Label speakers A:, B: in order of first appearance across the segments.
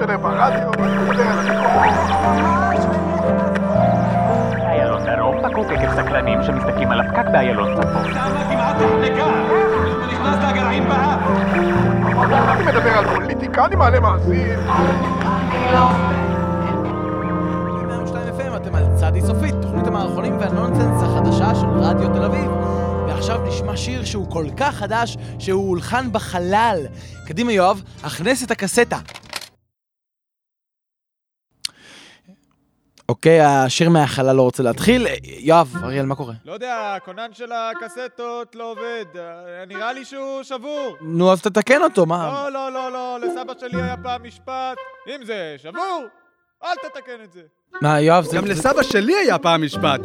A: שלהם ברדיו,
B: איילון דרום פקוק עקב סקלנים שמסתכלים על הפקק באיילון צפון.
A: אני מדבר על פוליטיקה, אני מעלה מאזין.
C: 102 FM, אתם על צדי סופית, תוכנית המערכונים והנונסנס החדשה של רדיו תל אביב. ועכשיו נשמע שיר שהוא כל כך חדש, שהוא הולחן בחלל. קדימה יואב, הכנס את הקסטה. אוקיי, השיר מהחלל לא רוצה להתחיל. יואב, אריאל, מה קורה?
D: לא יודע, הכונן של הקסטות לא עובד. אה, נראה לי שהוא שבור.
C: נו, אז תתקן אותו, מה?
D: לא, לא, לא, לא, לסבא שלי היה פעם משפט. אם זה שבור, אל תתקן את זה.
C: מה, יואב, זה...
E: גם לסבא שלי היה פעם משפט.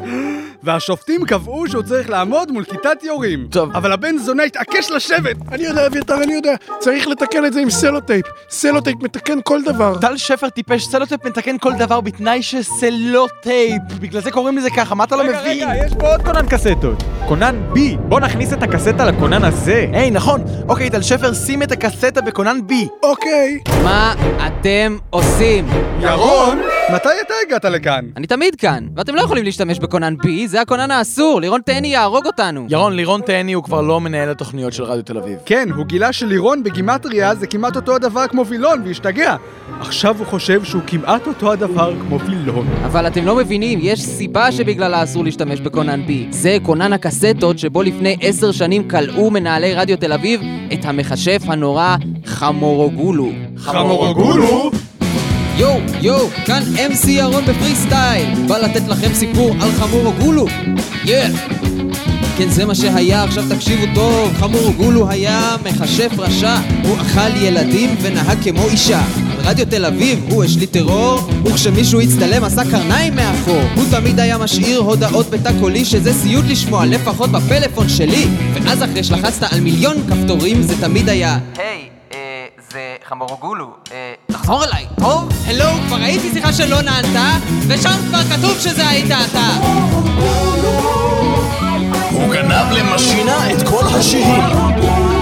E: והשופטים קבעו שהוא צריך לעמוד מול כיתת יורים.
C: טוב.
E: אבל הבן זונה התעקש לשבת.
A: אני יודע, אביתר, אני יודע. צריך לתקן את זה עם סלוטייפ. סלוטייפ מתקן כל דבר.
C: טל שפר טיפש, סלוטייפ מתקן כל דבר בתנאי שסלוטייפ. בגלל זה קוראים לזה ככה, מה אתה לא
D: רגע,
C: מבין?
D: רגע, יש פה עוד כונן קסטות. כונן B. בוא נכניס את הקסטה לכונן הזה.
C: היי, נכון. אוקיי, טל שפר, שים את הקסטה בקונן B.
A: אוקיי.
F: מה אתם עושים?
E: ירון, מתי אתה הגעת לכאן?
F: אני תמיד כאן, ואתם לא יכולים להשתמש בכונן B, זה הכונן האסור, לירון תהני יהרוג אותנו.
C: ירון, לירון תהני הוא כבר לא מנהל התוכניות של רדיו תל אביב.
E: כן, הוא גילה שלירון בגימטריה זה כמעט אותו הדבר כמו וילון, והשתגע. עכשיו הוא חושב שהוא כמעט אותו הדבר כמו וילון.
F: אבל אתם לא מבינים, יש סיבה שבגללה אסור להשתמש בכונן B. זה כונן הקסטות שבו לפני עשר שנים כלאו מנהלי רדיו תל אביב את המכשף הנורא חמורוגולו.
E: חמורגולו?
F: יואו, יואו, כאן MC ירון בפרי סטייל. בא לתת לכם סיפור על חמורוגולו. יא! כן, זה מה שהיה, עכשיו תקשיבו טוב. חמורוגולו היה מכשף רשע. הוא אכל ילדים ונהג כמו אישה. רדיו תל אביב הוא השליט טרור, וכשמישהו הצטלם עשה קרניים מאחור. הוא תמיד היה משאיר הודעות בתא קולי שזה סיוט לשמוע, לפחות בפלאפון שלי. ואז אחרי שלחצת על מיליון כפתורים זה תמיד היה היי, זה חמורגולו, תחזור אליי, טוב? הלו, כבר ראיתי שיחה שלא נענתה, ושם כבר כתוב שזה היית אתה.
G: הוא גנב למשינה את כל השירים.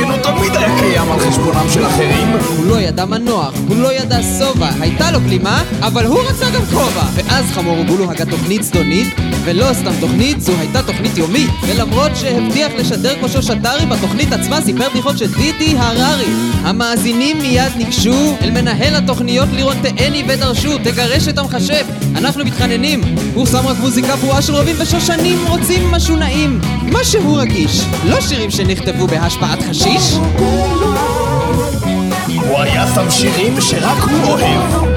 G: כן, הוא תמיד היה קיים על חשבונם של אחרים.
F: הוא לא ידע מנוח, הוא לא ידע שובע, הייתה לו גלימה, אבל הוא רצה גם כובע. ואז חמורגולו הגה תוכנית זדונית, ולא סתם תוכנית, זו הייתה תוכנית יומית. ולמרות שהבטיח לשדר כמו שושטרי, בתוכנית עצמה סיפר בדיחות של דידי הררי. המאזינים מיד ניגשו אל מנהל התוכניות לירון תהני ודרשו, תגרש את המכשף, אנחנו מתחננים. הוא שם רק מוזיקה בועה של רובים ושושנים, רוצים משהו נעים. משהו רגיש, לא שירים שנכתבו בהשפעת חשיש.
G: הוא היה שם שירים שרק הוא אוהב.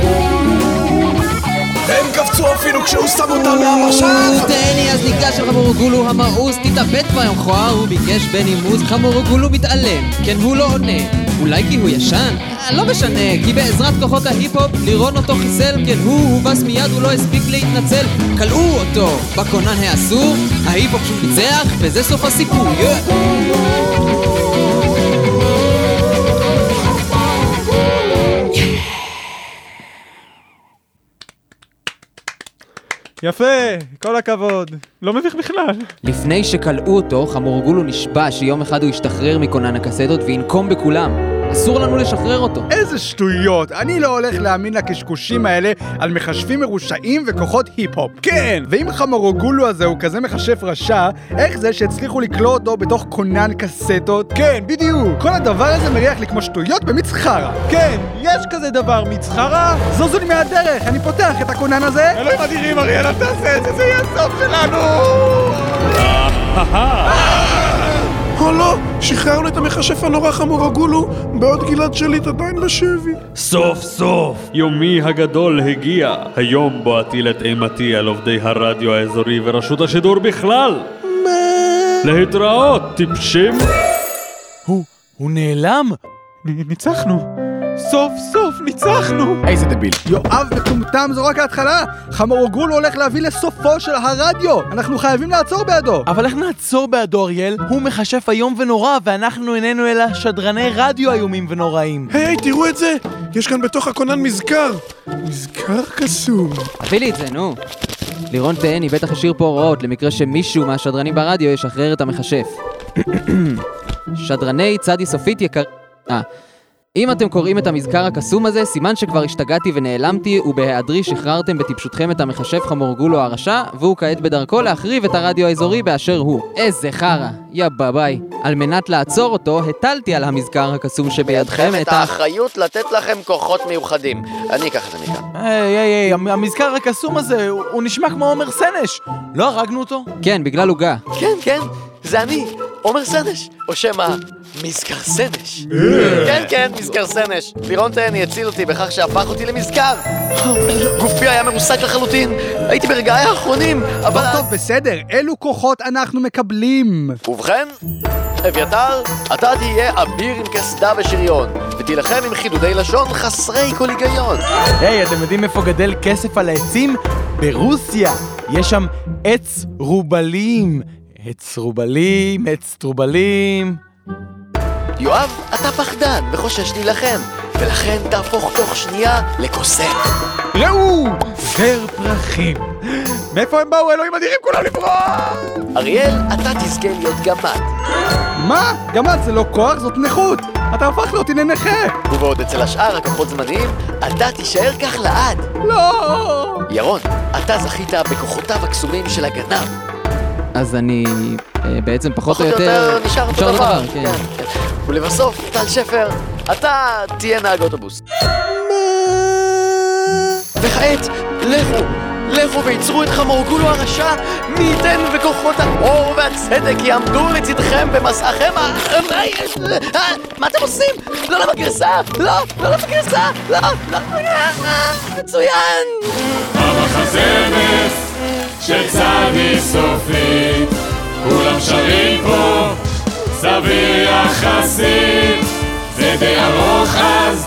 G: והם קפצו אפילו כשהוא שם אותם מהמשך.
F: תהני אז ניגש אל חמורגולו המאוס, תתאבד כבר יום מכוער, הוא ביקש בנימוס, חמורגולו מתעלם, כן הוא לא עונה, אולי כי הוא ישן? אה, לא משנה, כי בעזרת כוחות ההיפ-הופ, לירון אותו חיסל, כן הוא הובס מיד, הוא לא הספיק להתנצל, כלאו אותו בכונן האסור, ההיפ-הופ שוב ניצח, וזה סוף הסיפור, יא!
D: יפה, כל הכבוד. לא מביך בכלל.
F: לפני שכלאו אותו, חמורגולו נשבע שיום אחד הוא ישתחרר מכונן הקסדות וינקום בכולם. אסור לנו לשחרר אותו.
E: איזה שטויות, אני לא הולך להאמין לקשקושים האלה על מכשפים מרושעים וכוחות היפ-הופ. כן! ואם חמורוגולו הזה הוא כזה מכשף רשע, איך זה שהצליחו לכלוא אותו בתוך כונן קסטות? כן, בדיוק! כל הדבר הזה מריח לי כמו שטויות במיץ חרא.
D: כן, יש כזה דבר, מצחרה.
E: זוזו לי מהדרך, אני פותח את הכונן הזה.
D: אלוהים אדירים, אריאל, אל תעשה את זה, זה יהיה הסוף שלנו!
A: או לא, שחררנו את המכשף הנורא חמורגולו, בעוד גלעד שליט עדיין בשבי.
H: סוף סוף, יומי הגדול הגיע. היום בו אטיל את אימתי על עובדי הרדיו האזורי ורשות השידור בכלל.
A: מה?
H: להתראות, טיפשים.
C: הוא, הוא נעלם?
D: ניצחנו. סוף סוף ניצחנו!
C: איזה דביל.
E: יואב מטומטם זו רק ההתחלה! חמורוגולו הולך להביא לסופו של הרדיו! אנחנו חייבים לעצור בעדו!
C: אבל איך נעצור בעדו, אריאל? הוא מכשף איום ונורא, ואנחנו איננו אלא שדרני רדיו איומים ונוראים.
A: היי, היי, תראו את זה! יש כאן בתוך הכונן מזכר. מזכר קסום.
F: תביא לי את זה, נו. לירון תהני בטח השאיר פה הוראות למקרה שמישהו מהשדרנים ברדיו ישחרר את המכשף. שדרני צדי סופית יקר... אה. אם אתם קוראים את המזכר הקסום הזה, סימן שכבר השתגעתי ונעלמתי, ובהיעדרי שחררתם בטיפשותכם את המחשב חמורגולו הרשע, והוא כעת בדרכו להחריב את הרדיו האזורי באשר הוא. איזה חרא, יא ביי. על מנת לעצור אותו, הטלתי על המזכר הקסום שבידכם את ה...
I: האחריות לתת לכם כוחות מיוחדים. אני אקח את זה מכאן.
J: היי, היי, היי, המ- המזכר הקסום הזה, הוא הוא נשמע כמו עומר סנש. לא הרגנו אותו?
F: כן, בגלל עוגה.
I: כן, כן, זה אני, עומר סנש, או שמא מזכר סנש. כן, כן, מזכר סנש. לירון תהני הציל אותי בכך שהפך אותי למזכר. גופי היה מרוסק לחלוטין, הייתי ברגעי האחרונים, אבל...
E: טוב, טוב, בסדר, אילו כוחות אנחנו מקבלים?
I: ובכן, אביתר, אתה תהיה אביר עם קסדה ושריון, ותילחם עם חידודי לשון חסרי כל היגיון.
J: היי, אתם יודעים איפה גדל כסף על העצים? ברוסיה. יש שם עץ רובלים. עץ רובלים, עץ טרובלים.
I: יואב, אתה פחדן וחושש להילחם, ולכן תהפוך תוך שנייה לקוסם.
E: ראו!
J: זר פרחים.
D: מאיפה הם באו, אלוהים אדירים, כולם לברוח!
I: אריאל, אתה תזכה להיות גמד,
E: מה? גמד זה לא כוח, זאת נכות! אתה הפכת אותי לנכה!
I: ובעוד אצל השאר הכוחות זמניים, אתה תישאר כך לעד.
E: לא!
I: ירון, אתה זכית בכוחותיו הקסומים של הגנב.
F: אז אני אה, בעצם פחות או
I: פחות או
F: יותר...
I: יותר נשאר אותו דבר.
F: כן.
I: כן. ולבסוף, טל שפר, אתה תהיה נהג אוטובוס. וכעת, לכו, לכו וייצרו את חמורגולו הרשע, מי ייתן וכוחות האור והצדק יעמדו לצדכם במסעכם ה... אה, מה אתם עושים? לא לא בגרסה! לא, לא לא בגרסה! לא, לא... מצוין!
K: המחזמר שצדי סופית כולם סביר יחסית זה די ארוך אז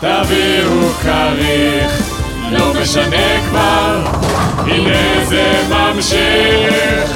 K: תביאו כריך. לא משנה כבר הנה זה ממשיך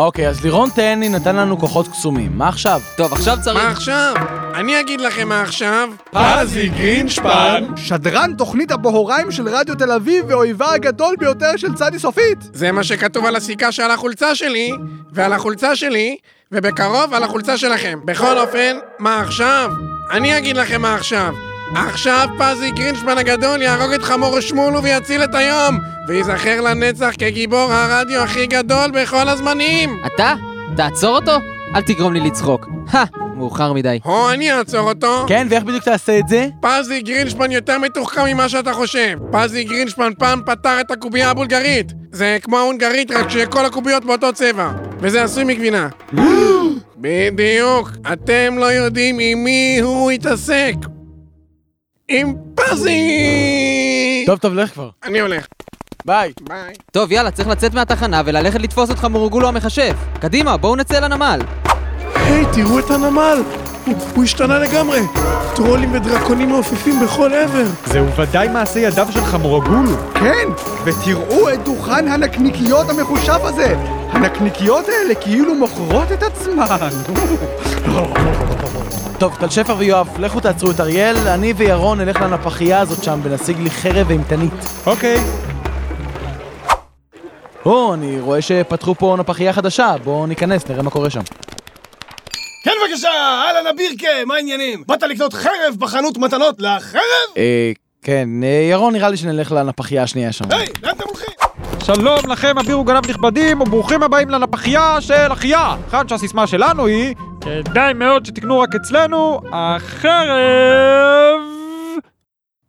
J: אוקיי, אז לירון תהני נתן לנו כוחות קסומים. מה עכשיו?
F: טוב, עכשיו צריך...
L: מה עכשיו? אני אגיד לכם מה עכשיו.
K: פזי גרינשפן
E: שדרן תוכנית הבוהריים של רדיו תל אביב ואויבה הגדול ביותר של צדי סופית!
L: זה מה שכתוב על הסיכה שעל החולצה שלי, ועל החולצה שלי, ובקרוב על החולצה שלכם. בכל אופן, מה עכשיו? אני אגיד לכם מה עכשיו. עכשיו פזי גרינשפן הגדול יהרוג את חמור שמולו ויציל את היום, וייזכר לנצח כגיבור הרדיו הכי גדול בכל הזמנים.
F: אתה? תעצור אותו? אל תגרום לי לצחוק. הא, מאוחר מדי.
L: או אני אעצור אותו.
J: כן, ואיך בדיוק תעשה את זה?
L: פזי גרינשפן יותר מתוחכם ממה שאתה חושב. פזי גרינשפן פעם פתר את הקובייה הבולגרית. זה כמו ההונגרית, רק שכל הקוביות באותו צבע. וזה עשוי מגבינה. בדיוק. אתם לא יודעים עם מי הוא התעסק. עם פזי!
J: טוב, טוב, לך כבר.
L: אני הולך.
J: ביי.
L: ביי.
F: טוב, יאללה, צריך לצאת מהתחנה וללכת לתפוס אותך מורגולו המכשף. קדימה, בואו נצא לנמל.
L: היי, תראו את הנמל! הוא, הוא השתנה לגמרי! טרולים ודרקונים מעופפים בכל עבר!
E: זהו ודאי מעשה ידיו של חמורגולו. כן, ותראו את דוכן הנקניקיות המחושב הזה. הנקניקיות האלה כאילו מוכרות את עצמן.
J: טוב, טל שפר ויואב, לכו תעצרו את אריאל, אני וירון נלך לנפחייה הזאת שם ונשיג לי חרב ואימתנית.
E: אוקיי.
J: או, אני רואה שפתחו פה נפחייה חדשה, בואו ניכנס, נראה מה קורה שם.
G: כן בבקשה, אהלן אבירקה, מה העניינים? באת לקנות חרב בחנות מתנות לחרב?
J: אה, כן, אה, ירון, נראה לי שנלך לנפחייה השנייה שם.
G: היי, לאן אתם הולכים?
D: שלום לכם, אביר וגנב נכבדים, וברוכים הבאים לנפחייה של אחיה! כאן שהסיסמה שלנו היא, כדאי מאוד שתקנו רק אצלנו, החרב...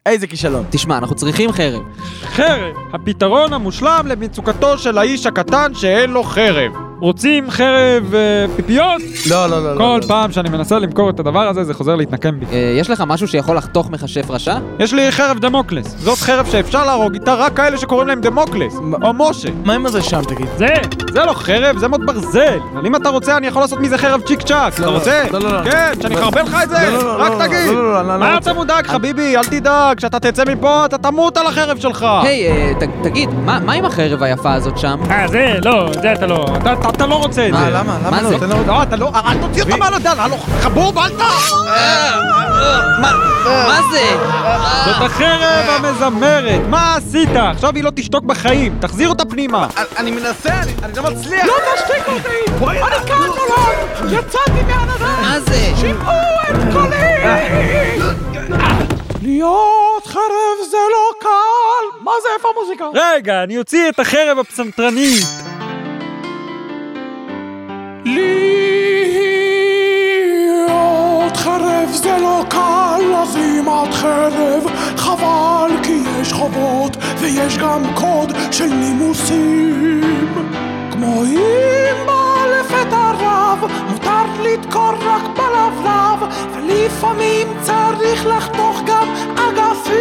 J: איזה כישלון.
F: תשמע, אנחנו צריכים חרב.
D: חרב, הפתרון המושלם למצוקתו של האיש הקטן שאין לו חרב. רוצים חרב אה, פיפיות?
J: לא, לא, לא.
D: כל
J: לא,
D: פעם שאני מנסה למכור את הדבר הזה, זה חוזר להתנקם בי.
F: אה, יש לך משהו שיכול לחתוך מכשף רשע?
D: יש לי חרב דמוקלס. זאת חרב שאפשר להרוג איתה רק כאלה שקוראים להם דמוקלס, או משה.
J: מה עם זה שם, תגיד?
D: זה, זה לא חרב, זה מוט ברזל. אבל אם אתה רוצה, אני יכול לעשות מזה חרב צ'יק צ'אק. אתה
J: לא,
D: רוצה?
J: לא, לא, לא.
D: כן, שאני אחרבן לך את זה?
J: לא, לא, לא,
D: רק
J: לא,
D: תגיד.
J: לא, לא, לא, לא, לא
D: מה. אתה מודאג, חביבי? אל תדאג, כשאתה תצא מפה, אתה תמות על החרב שלך.
F: היי, אה, ת- תגיד, מה מה עם החרב היפה הזאת שם?
D: אה, זה, לא, זה אתה לא. אתה אתה לא רוצה את זה.
M: מה, למה? למה
F: מה
M: לא?
F: זה?
M: תן לו...
E: לא, אתה לא, אל תוציא אותה מהלדן, הלו, חבור בלטה!
F: מה זה?
D: זאת החרב המזמרת, מה עשית? עכשיו היא לא תשתוק בחיים, תחזיר אותה פנימה.
E: אני מנסה, אני אני לא מצליח!
M: לא תשתיק אותי! אני כאן נולד! יצאתי מהנדן!
F: מה זה?
M: שמעו את קולי! להיות חרב זה לא קל! מה זה, איפה המוזיקה?
D: רגע, אני אוציא את החרב הפסנתרנית.
M: להיות חרב זה לא קל, אז אם את חרב, חבל כי יש חובות ויש גם קוד של נימוסים. כמו אם בא לפתע רב, מותר לתקור רק בלבלב, ולפעמים צריך לחתוך גם אגפים.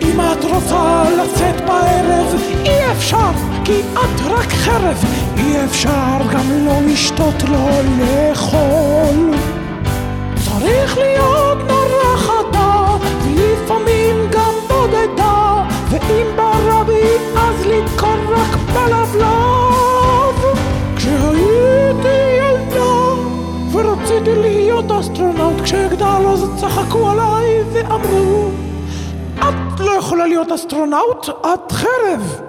M: אם את רוצה לצאת בערב, אי אפשר, כי את רק חרב. אי אפשר גם לא לשתות, לא לאכול. צריך להיות נורא חדה, ולפעמים גם בודדה, ואם ברבי אז לדקור רק בלבלב. כשהייתי ילדה, ורציתי להיות אסטרונאוט, כשאגדל אז צחקו עליי ואמרו את לא יכולה להיות אסטרונאוט, את חרב.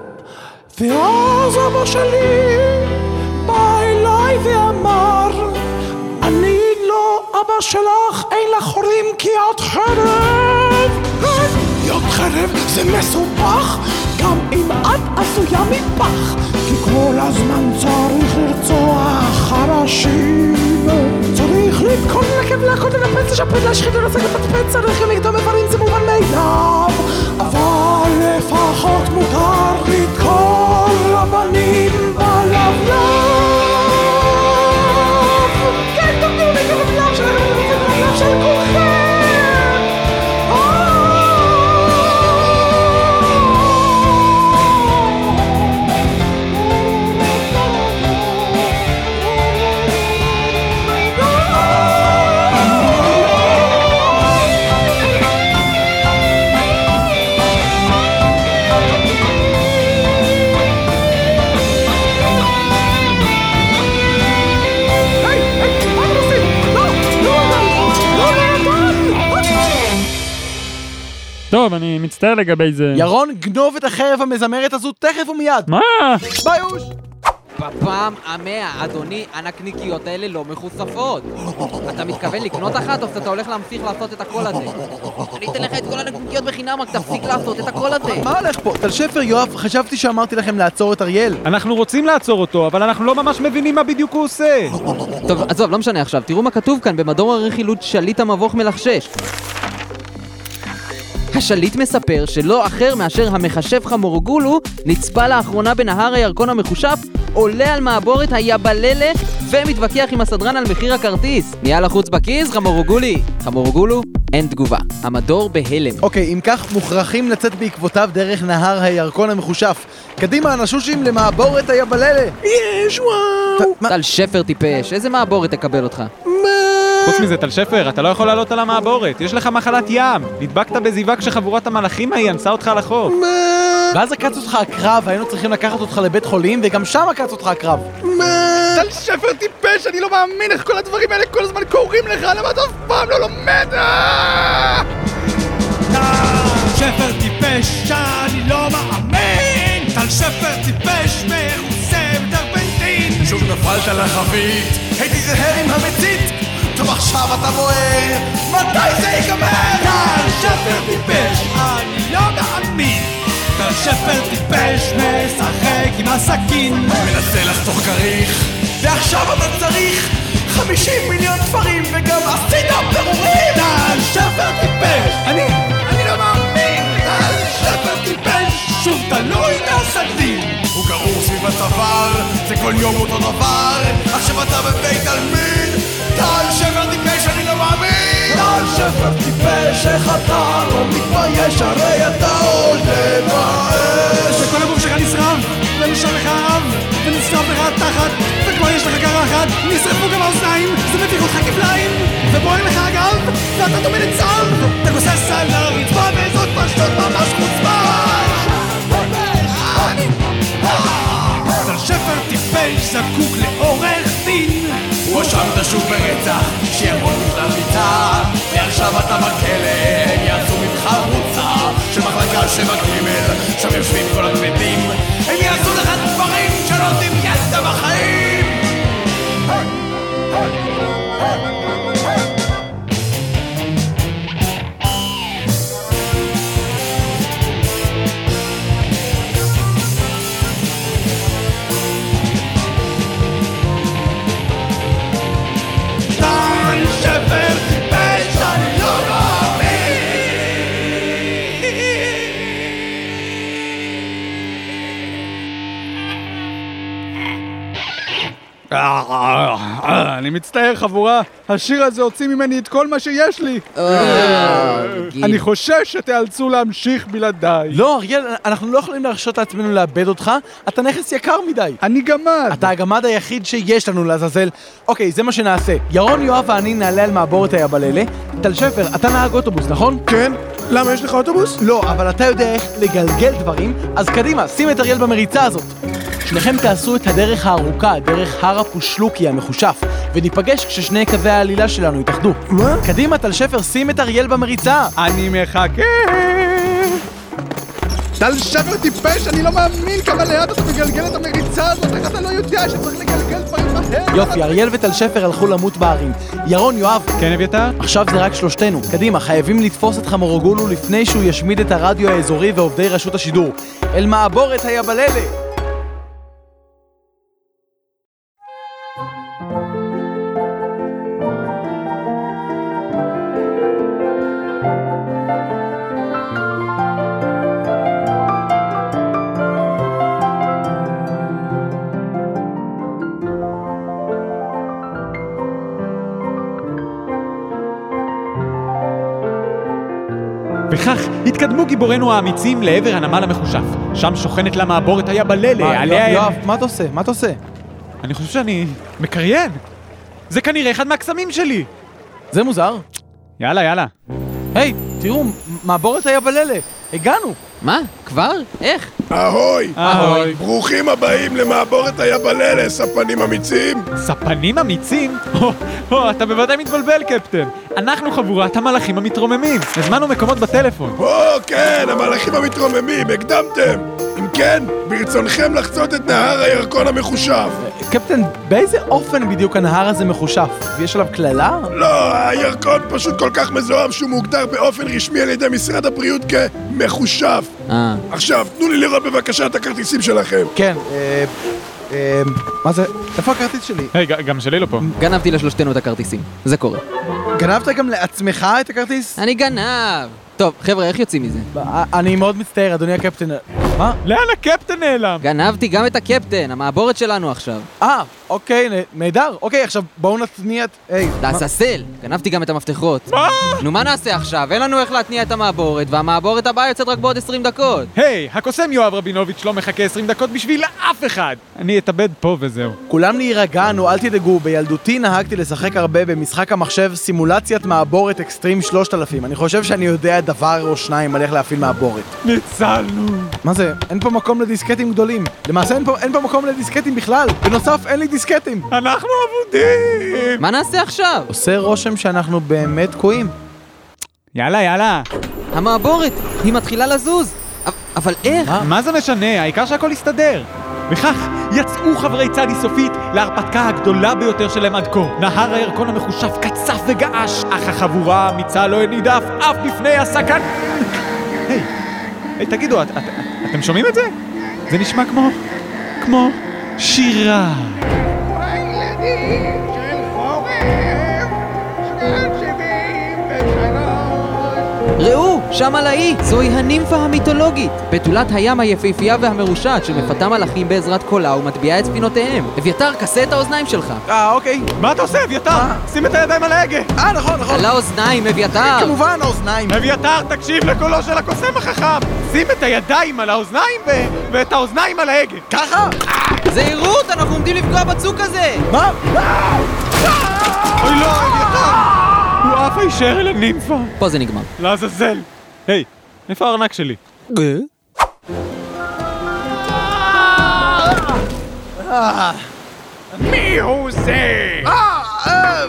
M: ואז אבא שלי אליי ואמר, אני לא אבא שלך, אין לך הורים כי את חרב. להיות חרב זה מסובך, גם אם את עשויה מפח, כי כל הזמן צריך לרצוח חרשים. צריך לתקון לקב, להכות, לנפץ, לשפץ, להשחית, לרסק, לפצפץ, צריך גם לקדום איברים, זה מובן מאליו. אבל לפחות מותר לתקור רבנים בלבלב.
D: מצטער לגבי זה.
M: ירון, גנוב את החרב המזמרת הזו תכף ומיד.
D: מה?
M: ביוש!
F: בפעם המאה, אדוני, הנקניקיות האלה לא מחושפות. אתה מתכוון לקנות אחת, או שאתה הולך להמשיך לעשות את הקול הזה? אני אתן לך את כל הנקניקיות בחינם, רק תפסיק לעשות את הקול הזה.
M: מה הולך פה? טל שפר, יואב, חשבתי שאמרתי לכם לעצור את אריאל.
D: אנחנו רוצים לעצור אותו, אבל אנחנו לא ממש מבינים מה בדיוק הוא עושה.
F: טוב, עזוב, לא משנה עכשיו, תראו מה כתוב כאן במדור הרכילות שליט המבוך מלחשש. השליט מספר שלא אחר מאשר המחשב חמורגולו נצפה לאחרונה בנהר הירקון המחושף, עולה על מעבורת היבללה ומתווכח עם הסדרן על מחיר הכרטיס. נהיה לחוץ בכיס, חמורגולי. חמורגולו, אין תגובה. המדור בהלם.
M: אוקיי, אם כך, מוכרחים לצאת בעקבותיו דרך נהר הירקון המחושף. קדימה, נשושים למעבורת היבללה. יש, וואו.
F: טל שפר טיפש, איזה מעבורת תקבל אותך?
D: חוץ מזה, טל שפר, אתה לא יכול לעלות על המעבורת. יש לך מחלת ים. נדבקת בזיווה כשחבורת המלאכים ההיא אנסה אותך על החוף.
M: ואז עקץ אותך הקרב, היינו צריכים לקחת אותך לבית חולים, וגם שם עקץ אותך הקרב.
E: טל שפר טיפש, אני לא מאמין איך כל הדברים האלה כל הזמן קורים לך, למה אתה אף פעם לא לומד? אה!
N: טל שפר טיפש, אני לא מאמין! טל שפר טיפש, מכוסה בטרפנטין!
C: שוב נפלת לחבית, הייתי זהר עם המצית! טוב עכשיו אתה בוער, מתי זה ייגמר?
N: טל שפר טיפש, אני לא מאמין! טל שפר טיפש, משחק עם הסכין!
C: מנסה לחתוך כריך, ועכשיו אתה צריך 50 מיליון תפרים וגם עשית פירורים!
N: טל שפר טיפש!
C: אני, אני לא מאמין! טל שפר טיפש!
N: שוב תלוי מהסכין!
C: הוא גרור סביב הצוואר, זה כל יום אותו דבר עכשיו אתה בבית עלמין טל שפר טיפש, אני לא מאמין! טל שפר טיפש, איך אתה לא מתבייש? הרי אתה עולה באש!
N: שכל הגוף שלך נשרף, ונשאר לך אב, ונשרף לך התחת, וכבר יש לך קרחת, נשרפו גם האוזניים, זה מביך אותך כפליים, ובוער לך הגב, ואתה דומה לצב, אתה גוסס על הרצפה, וזאת פשטות ממש חוצפה! טל שפר טיפש זקוק לעורך דין.
G: הואשמת שוב ברצח, שירון בכלל מיטה ועכשיו אתה בכלא, הם יעשו ממך חוצה של מחלקה שבע ג' שם יושבים כל הכבדים הם יעשו לך דברים שלא דמיינת בחיים
N: אני
E: מצטער חבורה, השיר הזה הוציא ממני את כל מה שיש לי.
F: אה.
E: אני חושש שתיאלצו להמשיך בלעדיי.
C: לא, אריאל, אנחנו לא יכולים להרשות לעצמנו לאבד אותך, אתה נכס יקר מדי.
E: אני גמד.
C: אתה הגמד היחיד שיש לנו לעזאזל. אוקיי, זה מה שנעשה. ירון, יואב ואני נעלה על מעבורת היבללה. טל שפר, אתה נהג אוטובוס, נכון?
A: כן? למה יש לך אוטובוס?
C: לא, אבל אתה יודע איך לגלגל דברים, אז קדימה, שים את אריאל במריצה הזאת. שניכם תעשו את הדרך הארוכה, דרך הר הפושלוקי המחושף, וניפגש כששני קווי העלילה שלנו יתאחדו.
A: מה?
C: קדימה, טל שפר, שים את אריאל במריצה!
E: אני מחכה. טל שבר טיפש, אני לא מאמין כמה לאט אתה מגלגל את המריצה הזאת, איך אתה לא יודע שצריך לגלגל דברים מהר?
C: יופי, אריאל וטל שפר הלכו למות בערים. ירון, יואב,
D: כן, אביתר?
C: עכשיו זה רק שלושתנו. קדימה, חייבים לתפוס את חמורוגולו לפני שהוא ישמיד את הרדיו האזורי ועובדי רשות השידור. אל מעבורת היבללה!
D: גיבורינו האמיצים לעבר הנמל המחושף. שם שוכנת לה מעבורת היבללה,
C: מה,
D: עליה... הם-
C: יואב, מה אתה עושה? מה אתה עושה?
D: אני חושב שאני מקריין. זה כנראה אחד מהקסמים שלי.
C: זה מוזר.
D: יאללה, יאללה.
C: היי, תראו, מעבורת היבללה. הגענו.
F: מה? כבר? איך?
A: אהוי!
D: אהוי.
A: ברוכים הבאים למעבורת היבללה, ספנים אמיצים!
D: ספנים אמיצים? או, או, אתה בוודאי מתבלבל, קפטן. אנחנו חבורת המלאכים המתרוממים. הזמנו מקומות בטלפון.
A: או, כן, המלאכים המתרוממים, הקדמתם! אם כן, ברצונכם לחצות את נהר הירקון המחושב.
C: קפטן, באיזה אופן בדיוק הנהר הזה מחושף? יש עליו קללה?
A: לא, הירקון פשוט כל כך מזוהם שהוא מוגדר באופן רשמי על ידי משרד הבריאות כמחושב.
F: אה.
A: עכשיו, תנו לי לראות בבקשה את הכרטיסים שלכם.
C: כן, אה... אה... מה זה? איפה הכרטיס שלי?
D: היי, ג- גם שלי לא פה.
F: גנבתי לשלושתנו את הכרטיסים. זה קורה.
C: גנבת גם לעצמך את הכרטיס?
F: אני גנב! טוב, חבר'ה, איך יוצאים מזה?
C: אה, אני מאוד מצטער, אדוני הקפטן. מה?
D: לאן הקפטן נעלם?
F: גנבתי גם את הקפטן, המעבורת שלנו עכשיו.
C: אה, אוקיי, נהדר. אוקיי, עכשיו בואו נתניע את... היי, מה-
F: לעזאזל! גנבתי גם את המפתחות.
D: מה?
F: נו, מה נעשה עכשיו? אין לנו איך להתניע את המעבורת, והמעבורת הבאה יוצאת רק בעוד 20 דקות.
D: היי, הקוסם יואב רבינוביץ' לא מחכה 20 דקות בשביל אף אחד! אני אתאבד פה וזהו.
C: כולם להירגע, נו, אל תדאגו. בילדותי נהגתי לשחק הרבה במשחק המחשב סימולציית מעבורת אקסטרים 3000. אני חושב שאני יודע דבר או שניים על איך להפעיל מעבורת.
D: ניצלנו.
C: מה זה? אין פה מקום לדיסקטים גדולים. למעשה אין פה, אין פה מקום לדיסקטים בכלל. בנוסף, אין לי דיסקטים.
D: אנחנו אבודים!
F: מה נעשה עכשיו?
C: עושה רושם שאנחנו באמת תקועים.
D: יאללה, יאללה.
F: המעבורת! היא מתחילה לזוז! אבל איך?
D: מה זה משנה? העיקר שהכל יסתדר. וכך יצאו חברי צדי סופית להרפתקה הגדולה ביותר שלהם עד כה. נהר הירקון המחושף קצף וגעש, אך החבורה האמיצה לא הנידה אף אף בפני הסכן... היי, היי, תגידו, את, את, אתם שומעים את זה? זה נשמע כמו... כמו... שירה.
F: ראו, שם על האי! זוהי הנימפה המיתולוגית! בתולת הים היפהפייה והמרושעת שמפתה מלאכים בעזרת קולה ומטביעה את ספינותיהם. אביתר, כסה את האוזניים שלך.
C: אה, אוקיי.
D: מה אתה עושה, אביתר? שים את הידיים על ההגה!
C: אה, נכון, נכון.
F: על האוזניים, אביתר!
C: כמובן, האוזניים.
D: אביתר, תקשיב לקולו של הקוסם החכם! שים את הידיים על האוזניים. ואת האוזניים על ההגה!
C: ככה?
F: זהירות, אנחנו עומדים לפגוע בצוק הזה!
C: מה?
D: אוי לא, אביתר! הוא עף הישר אל הנימפה!
F: פה זה נגמר.
D: לעזאזל! היי, איפה הארנק שלי?
C: אה,
E: מי הוא זה?
C: אה, אה,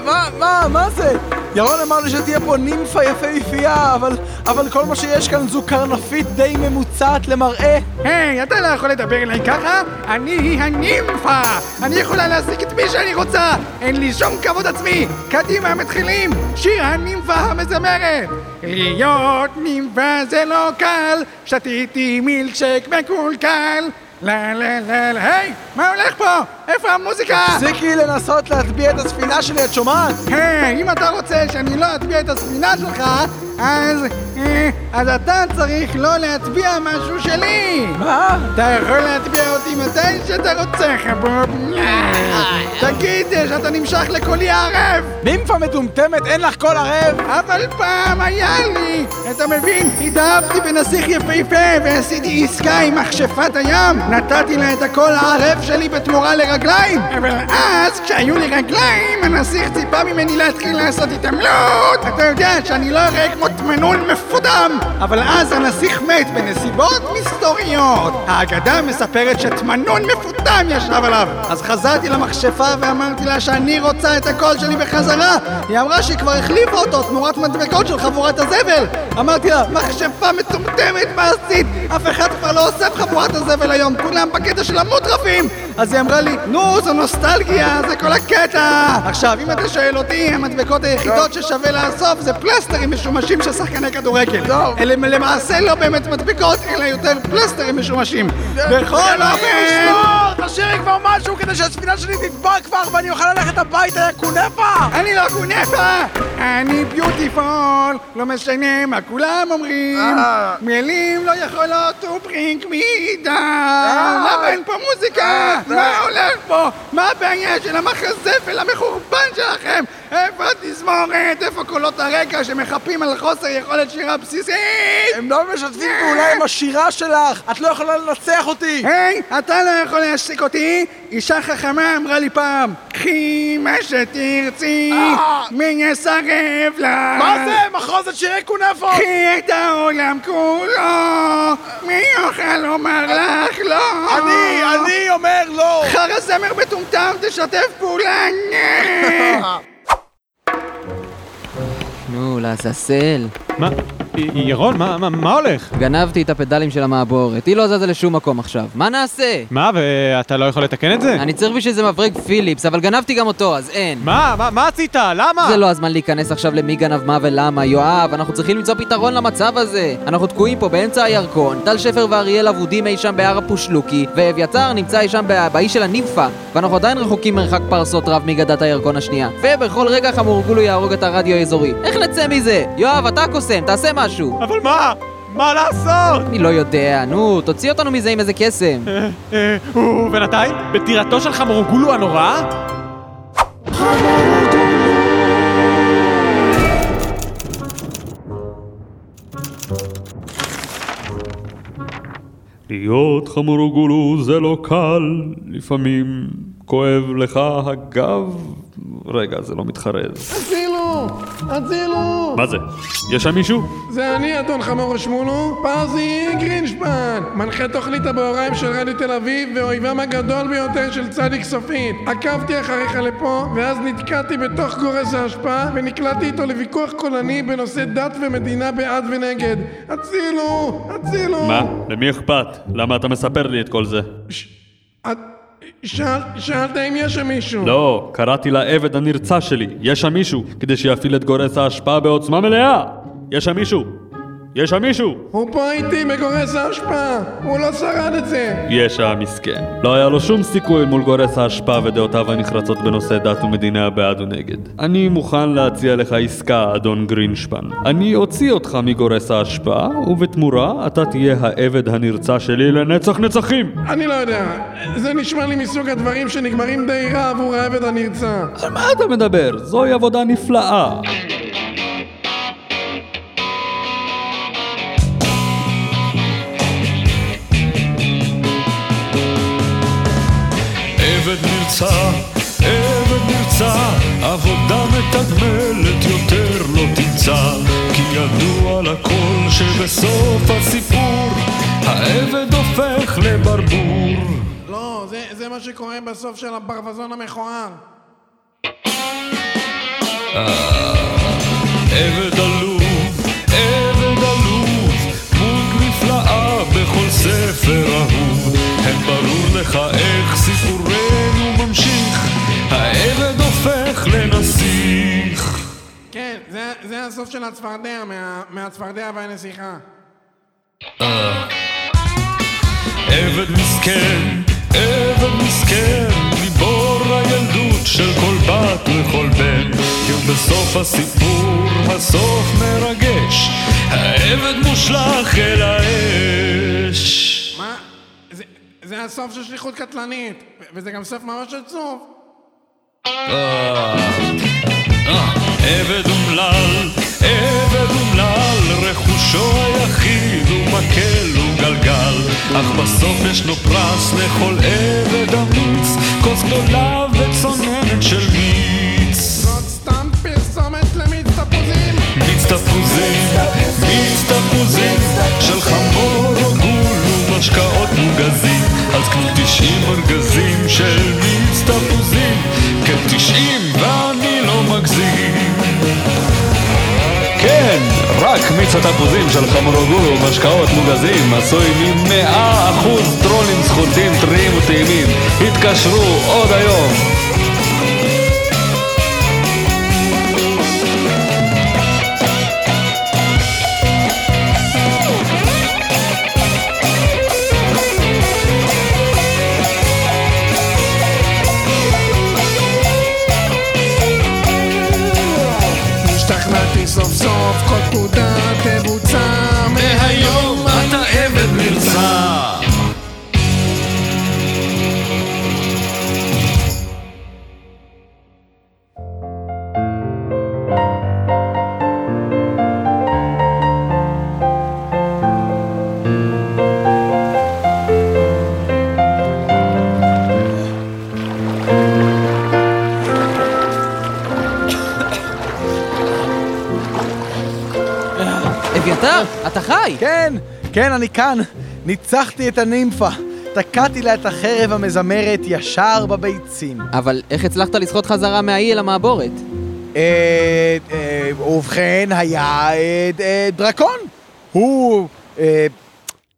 C: מה, מה, מה זה? ירון אמר לי שתהיה פה נימפה יפהפייה, אבל, אבל כל מה שיש כאן זו קרנפית די ממוצעת למראה.
E: היי, אתה לא יכול לדבר אליי ככה? אני הנימפה! אני יכולה להשיג את מי שאני רוצה! אין לי שום כבוד עצמי! קדימה, מתחילים! שיר הנימפה המזמרת! להיות נימפה זה לא קל, שתיתי מילקשק מקולקל! לה לה לה לה, היי! מה הולך פה? איפה המוזיקה?
C: תפסיקי לנסות להטביע את הספינה שלי, את שומעת?
E: היי, אם אתה רוצה שאני לא אטביע את הספינה שלך, אז... אה, אז אתה צריך לא להטביע משהו שלי!
C: מה?
E: אתה יכול להטביע אותי מתי שאתה רוצה, חבוב. תגיד שאתה נמשך לקולי הערב!
C: נימפה מטומטמת, אין לך קול ערב?
E: אבל פעם היה לי! אתה מבין? התאהבתי בנסיך יפהפה ועשיתי עסקה עם מכשפת הים! נתתי לה את הקול הערב שלי בתמורה לרגליים! אבל אז, כשהיו לי רגליים, הנסיך ציפה ממני להתחיל לעשות התעמלות! אתה יודע שאני לא אראה כמו תמנון מפודם! אבל אז הנסיך מת בנסיבות מסתוריות! האגדה מספרת שתמנון מפודם ישב עליו! אז חזרתי למכשפה ואמרתי לה שאני רוצה את הקול שלי בחזרה! היא אמרה שהיא כבר החליפה אותו תמורת מדבקות של חבורת הזבל! אמרתי לה, מכשפה מטומטמת, מה עשית? אף אחד כבר לא אוסף חבורת הזבל היום, כולם בקטע של המוטרפים! אז היא אמרה לי, נו, זו נוסטלגיה, זה כל הקטע! עכשיו, אם אתה שואל אותי, המדבקות היחידות ששווה לאסוף זה פלסטרים משומשים של שחקני כדורגל. אלה למעשה לא באמת מדבקות, אלא יותר פלסטרים משומשים. בכל אופן...
C: תשאירי כבר משהו כדי שהספינה שלי תטבע כבר ואני אוכל ללכת הביתה, יא קונפה!
E: אני לא קונפה! אני ביוטיפול! לא משנה מה כולם אומרים! מילים לא יכולות to bring me down! למה אין פה מוזיקה? מה הולך פה? מה הבעיה של המחזפל המחורבן שלכם? איפה התזמורת? איפה קולות הרקע שמחפים על חוסר יכולת שירה בסיסית?
C: הם לא משתפים פעולה עם השירה שלך! את לא יכולה לנצח אותי!
E: היי, אתה לא יכול להשתיק אותי? אישה חכמה אמרה לי פעם, קחי מה שתרצי, מי יסרב לך?
C: מה זה? מחרוזת שירי קונפות!
E: קחי את העולם כולו, מי יוכל לומר לך לא?
C: אני, אני אומר לא!
E: חרא זמר מטומטם, תשתף פעולה!
F: נו, לעזאזל.
D: מה? ירון, מה- מה מה הולך?
F: גנבתי את הפדלים של המעבורת, היא לא זזה לשום מקום עכשיו. מה נעשה?
D: מה, ואתה לא יכול לתקן את זה?
F: אני צריך בשביל זה מברג פיליפס, אבל גנבתי גם אותו, אז אין.
D: מה? מה- מה עשית? למה?
F: זה לא הזמן להיכנס עכשיו למי גנב מה ולמה, יואב, אנחנו צריכים למצוא פתרון למצב הזה. אנחנו תקועים פה באמצע הירקון, טל שפר ואריאל אבודים אי שם בהר הפושלוקי, ואביתר נמצא אי שם באי של הנימפה, ואנחנו עדיין רחוקים מרחק פרסות רב מגדת הירקון השנייה. ובכל רגע חמורגולו יהרוג את הרדיו האזורי. איך נצא מזה? יואב, אתה קוסם, תעשה משהו.
D: אבל מה? מה לעשות?
F: אני לא יודע, נו, תוציא אותנו מזה עם איזה קסם.
D: אה, אה, ובינתיים, בטירתו של חמורגולו הנורא?
H: להיות חמורגולו זה לא קל, לפעמים כואב לך הגב. רגע, זה לא מתחרז.
A: הצילו! הצילו!
H: מה זה? יש שם מישהו?
A: זה אני, אדון חמור שמולו, פרזי גרינשפן, מנחה תוכנית הבהוריים של רדיו תל אביב ואויבם הגדול ביותר של צדיק סופית. עקבתי אחריך לפה, ואז נתקעתי בתוך גורס האשפה, ונקלעתי איתו לוויכוח קולני בנושא דת ומדינה בעד ונגד. הצילו! הצילו!
H: מה? למי אכפת? למה אתה מספר לי את כל זה?
A: את... שאל... שאלת אם יש שם מישהו.
H: לא, קראתי לעבד הנרצע שלי. יש שם מישהו, כדי שיפעיל את גורס ההשפעה בעוצמה מלאה! יש שם מישהו! יש שם מישהו!
A: הוא פה איתי בגורס ההשפעה, הוא לא שרד את זה.
H: יש המסכן. לא היה לו שום סיכוי מול גורס ההשפעה ודעותיו הנחרצות בנושא דת ומדינה בעד ונגד. אני מוכן להציע לך עסקה, אדון גרינשפן. אני אוציא אותך מגורס ההשפעה, ובתמורה אתה תהיה העבד הנרצע שלי לנצח נצחים!
A: אני לא יודע, זה נשמע לי מסוג הדברים שנגמרים די רע עבור העבד הנרצע.
H: על מה אתה מדבר? זוהי עבודה נפלאה.
K: עבד נרצע, עבד נרצע, עבודה מתגמלת יותר לא תמצא, כי ידוע לכל שבסוף הסיפור, העבד הופך לברבור.
N: לא
A: זה, זה מה שקורה בסוף של הברווזון המכוער.
H: עבד עלוב, עבד עלוב, דמות נפלאה בכל ספר אהוב. אין ברור לך איך סיפורנו ממשיך, העבד הופך לנסיך.
A: כן, זה, זה הסוף של הצפרדע, מה, מהצפרדע והנסיכה.
H: עבד מסכן, עבד מסכן, גיבור הילדות של כל בת וכל בן. ובסוף הסיפור, הסוף מרגש, העבד מושלך אל האש.
A: זה, הסוף של שליחות קטלנית, וזה גם סוף ממש עצוב.
H: אה, אה, עבד אומלל, עבד אומלל, רכושו היחיד הוא מקל וגלגל, אך בסוף ישנו פרס לכל עבד אמיץ, כוס גדולה וצוננת של מיץ.
A: זאת סתם פרסומת למיץ תפוזים!
H: מיץ תפוזים, מיץ תפוזים, של חמור או גול ומשקאות מוגזים, אז קנו 90 ארגזים של מיץ תפוזים, כן 90 ואני לא מגזים. כן, רק מיץ התפוזים של חמורוגול ומשקאות מוגזים עשוי ממאה אחוז טרולים זכותים טריים וטעימים. התקשרו עוד היום.
E: אני כאן. ניצחתי את הנימפה. תקעתי לה את החרב המזמרת ישר בביצים.
F: אבל איך הצלחת לסחוט חזרה מהאי אל המעבורת?
E: אה, אה, ובכן, היה אה, אה, דרקון. הוא... אה,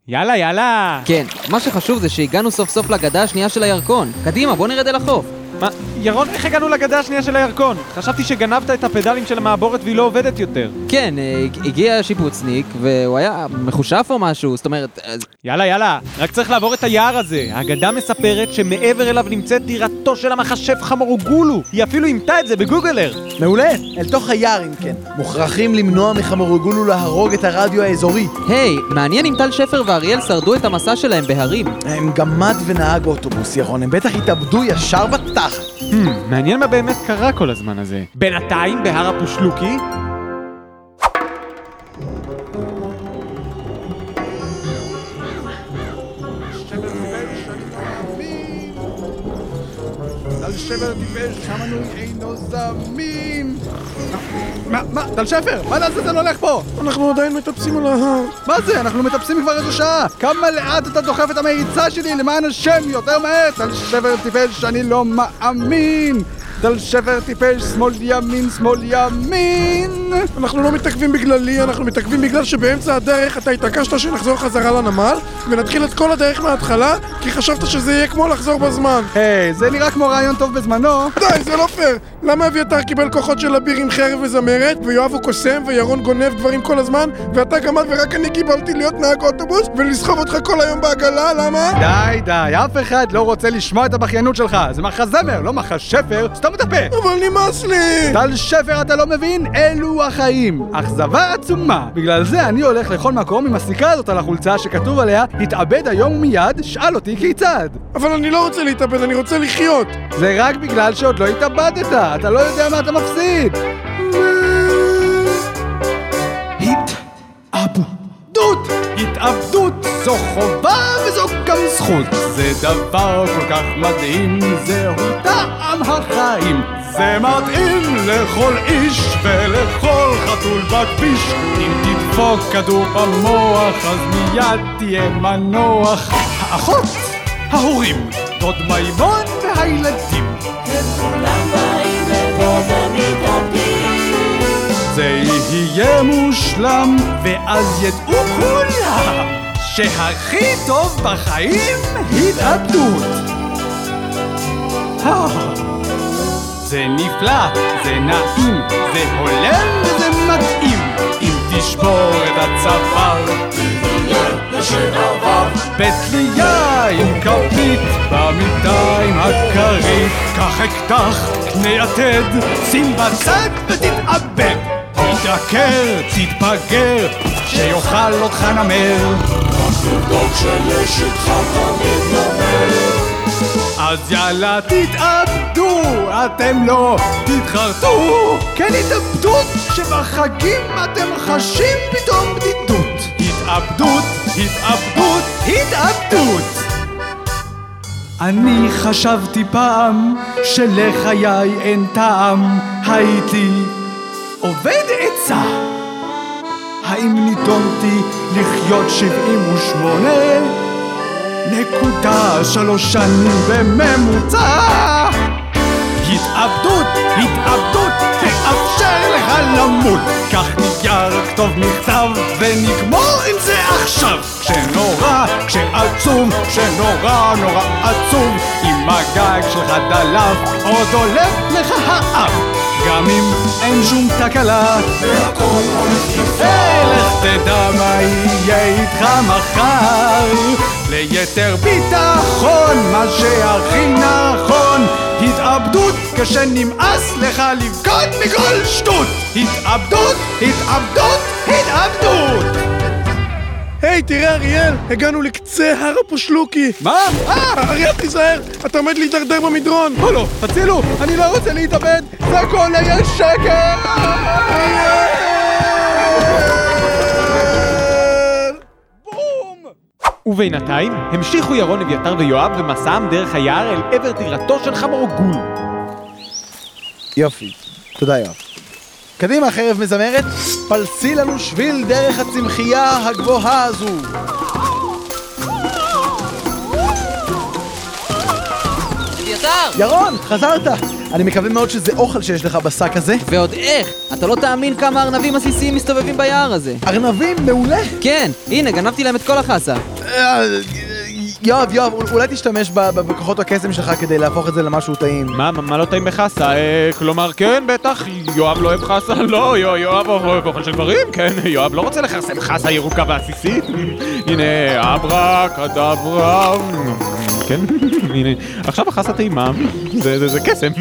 D: יאללה, יאללה!
F: כן, מה שחשוב זה שהגענו סוף סוף לגדה השנייה של הירקון. קדימה, בוא נרד אל החוף.
D: מה, ירון, איך הגענו לגדה השנייה של הירקון? חשבתי שגנבת את הפדלים של המעבורת והיא לא עובדת יותר.
F: כן, אה, הגיע שיפוצניק, והוא היה מחושף או משהו, זאת אומרת... אז-
D: יאללה, יאללה, רק צריך לעבור את היער הזה. האגדה מספרת שמעבר אליו נמצאת דירתו של המכשף חמורוגולו. היא אפילו אימתה את זה בגוגלר.
E: מעולה, אל תוך היער אם כן. מוכרחים למנוע מחמורגולו להרוג את הרדיו האזורי.
F: היי, מעניין אם טל שפר ואריאל שרדו את המסע שלהם בהרים.
E: הם גמד ונהג אוטובוס, ירון, הם בטח התאבדו ישר בתחת.
D: Hmm, מעניין מה באמת קרה כל הזמן הזה. בינתיים, בהר הפושלוקי,
E: שפר טיפש, המנוי אינו זמין. מה, מה, טל שפר, מה לעזאזל הולך פה?
A: אנחנו עדיין מטפסים על ההר.
E: מה זה? אנחנו מטפסים כבר איזו שעה. כמה לאט אתה דוחף את המריצה שלי, למען השם, יותר מהר. טל שפר טיפש, אני לא מאמין. טל שפר טיפש, שמאל ימין, שמאל ימין.
A: אנחנו לא מתעכבים בגללי, אנחנו מתעכבים בגלל שבאמצע הדרך אתה התעקשת שנחזור חזרה לנמל ונתחיל את כל הדרך מההתחלה כי חשבת שזה יהיה כמו לחזור בזמן.
E: היי, זה נראה כמו רעיון טוב בזמנו.
A: די, זה לא פייר! למה אביתר קיבל כוחות של אביר עם חרב וזמרת, ויואב הוא קוסם, וירון גונב דברים כל הזמן, ואתה גמד ורק אני קיבלתי להיות נהג אוטובוס ולסחוב אותך כל היום בעגלה, למה?
E: די, די, אף אחד לא רוצה לשמוע את הבכיינות שלך. זה מחזמר, לא מחשפר, סתום את הפה.
A: אבל נמאס לי!
E: טל שפר, אתה לא מבין? אלו החיים. אכזבה עצומה. בגלל זה אני הולך לכל מקום עם הסיכה הזאת על החולצה שכתוב עליה, התאבד היום ומיד, שאל אותי כיצד.
A: אבל אני לא רוצה להתאבד, אני רוצה לחיות!
E: זה רק בגלל שעוד לא התאבדת, אתה לא יודע מה אתה מפסיד. התאבדות! התאבדות זו חובה וזו גם זכות. זה דבר כל כך מדהים, זהו טעם החיים. זה מתאים לכל איש ולכל חתול בכביש. אם תדפוק כדור במוח, אז מיד תהיה מנוח. האחות, ההורים,
N: דוד מימון והילדים. זה יהיה מושלם, ואז ידעו כולם שהכי טוב בחיים התאבדות. זה נפלא, זה נעים, זה הולם וזה מתאים. אם תשבור את הצוואר, בתלייה עם כפית, במיטה עם הכרית, קח אקדח, קנה יתד, שים בצד ותתאבד. תתעקר, תתבגר, שיאכל אותך נמר. אז יאללה תתאבדו, אתם לא תתחרטו, כן התאבדות שבחגים אתם חשים פתאום בדידות. התאבדות, התאבדות, התאבדות. אני חשבתי פעם שלחיי אין טעם, הייתי עובד עצה. האם נידונתי לחיות שבעים ושמונה? נקודה שלוש שנים בממוצע. התאבדות, התאבדות, תאפשר לך למות. קח נייר, כתוב מכתב, ונגמור עם זה עכשיו. כשנורא, כשעצוב, כשנורא נורא עצוב, אם הגג שלך דלף, עוד עולה לך האף. גם אם אין שום תקלה, והכל הולך יפה. לך תדע מה יהיה איתך מחר. ליתר ביטחון, מה שהכי נכון. התאבדות כשנמאס לך לבכות מכל שטות. התאבדות, התאבדות, התאבדות.
A: היי, תראה אריאל, הגענו לקצה הר הפושלוקי.
N: מה?
A: אה, אריאל תיזהר, אתה עומד להידרדר במדרון.
N: לא, הצילו, אני לא רוצה להתאבד, זה הכל היה שקר!
D: ובינתיים המשיכו ירון אביתר ויואב במסעם דרך היער אל עבר טירתו של חמורגול.
C: יופי, תודה יואב. קדימה חרב מזמרת, פלסי לנו שביל דרך הצמחייה הגבוהה הזו.
F: אביתר!
C: ירון, חזרת! אני מקווה מאוד שזה אוכל שיש לך בשק הזה.
F: ועוד איך! אתה לא תאמין כמה ארנבים עסיסיים מסתובבים ביער הזה.
C: ארנבים, מעולה!
F: כן, הנה, גנבתי להם את כל החסה.
C: יואב, יואב, אולי תשתמש בכוחות הקסם שלך כדי להפוך את זה למשהו טעים.
D: מה, מה, לא טעים בחסה? אה, כלומר, כן, בטח, יואב לא אוהב חסה? לא, יו, יואב אוהב אוכל של גברים, כן, יואב לא רוצה לכרסם חסה ירוקה ועסיסית. הנה, אברה, קדברה, כן, הנה, עכשיו החסה טעימה, זה קסם.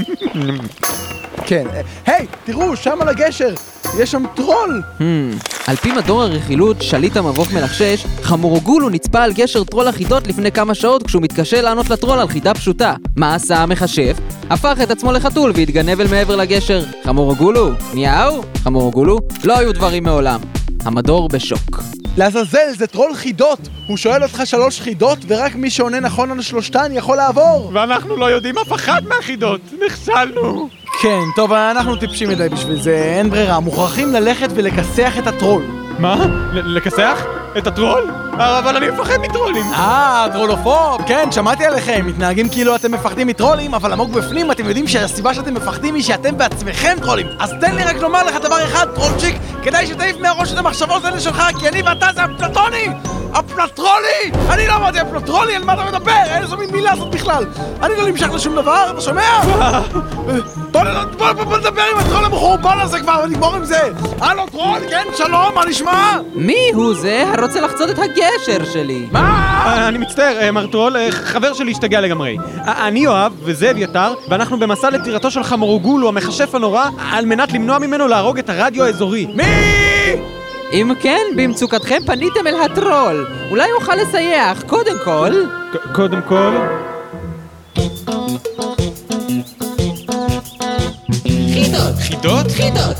C: כן. היי, תראו, שם על הגשר, יש שם טרול!
F: המממ, על פי מדור הרכילות, שליט המבוך מלחשש, חמורגולו נצפה על גשר טרול החידות לפני כמה שעות כשהוא מתקשה לענות לטרול על חידה פשוטה. מה עשה המכשף? הפך את עצמו לחתול והתגנב אל מעבר לגשר. חמורגולו? מיהו? חמורגולו? לא היו דברים מעולם. המדור בשוק.
C: לעזאזל, זה טרול חידות! הוא שואל אותך שלוש חידות, ורק מי שעונה נכון על שלושתן יכול לעבור!
D: ואנחנו לא יודעים אף אחת מהחידות, נכשלנו.
C: כן, טוב, אנחנו טיפשים מדי בשביל זה, אין ברירה, מוכרחים ללכת ולכסח את הטרול.
D: מה? לכסח? את הטרול? אבל אני מפחד מטרולים.
C: אה, טרולופוב, כן, שמעתי עליכם, מתנהגים כאילו אתם מפחדים מטרולים, אבל עמוק בפנים אתם יודעים שהסיבה שאתם מפחדים היא שאתם בעצמכם טרולים. אז תן לי רק לומר לך דבר אחד, טרולצ'יק, כדאי שתעיף מהראש את המחשבות האלה שלך, כי אני ואתה זה אפלטוני! אפלטרולי! אני לא אמרתי אפלטרולי, על מה אתה מדבר? איזו מין מילה זאת בכלל? אני לא נמשך לשום דבר, אתה שומע? בוא, נדבר עם הטרול המחורבן הזה כבר ונגמור עם זה! הלו טרול, כן, שלום, מה נשמע?
F: מי הוא זה הרוצה לחצות את הגשר שלי?
C: מה?
D: אה, אני מצטער, אה, מר טרול, אה, חבר שלי השתגע לגמרי. אני יואב, וזה אביתר, ואנחנו במסע לטירתו של חמורגולו, המכשף הנורא, על מנת למנוע ממנו להרוג את הרדיו האזורי.
C: מי?
F: אם כן, במצוקתכם פניתם אל הטרול. אולי יוכל לסייע, אך קודם כל...
D: קודם כל...
O: חידות,
D: חידות?
O: חידות.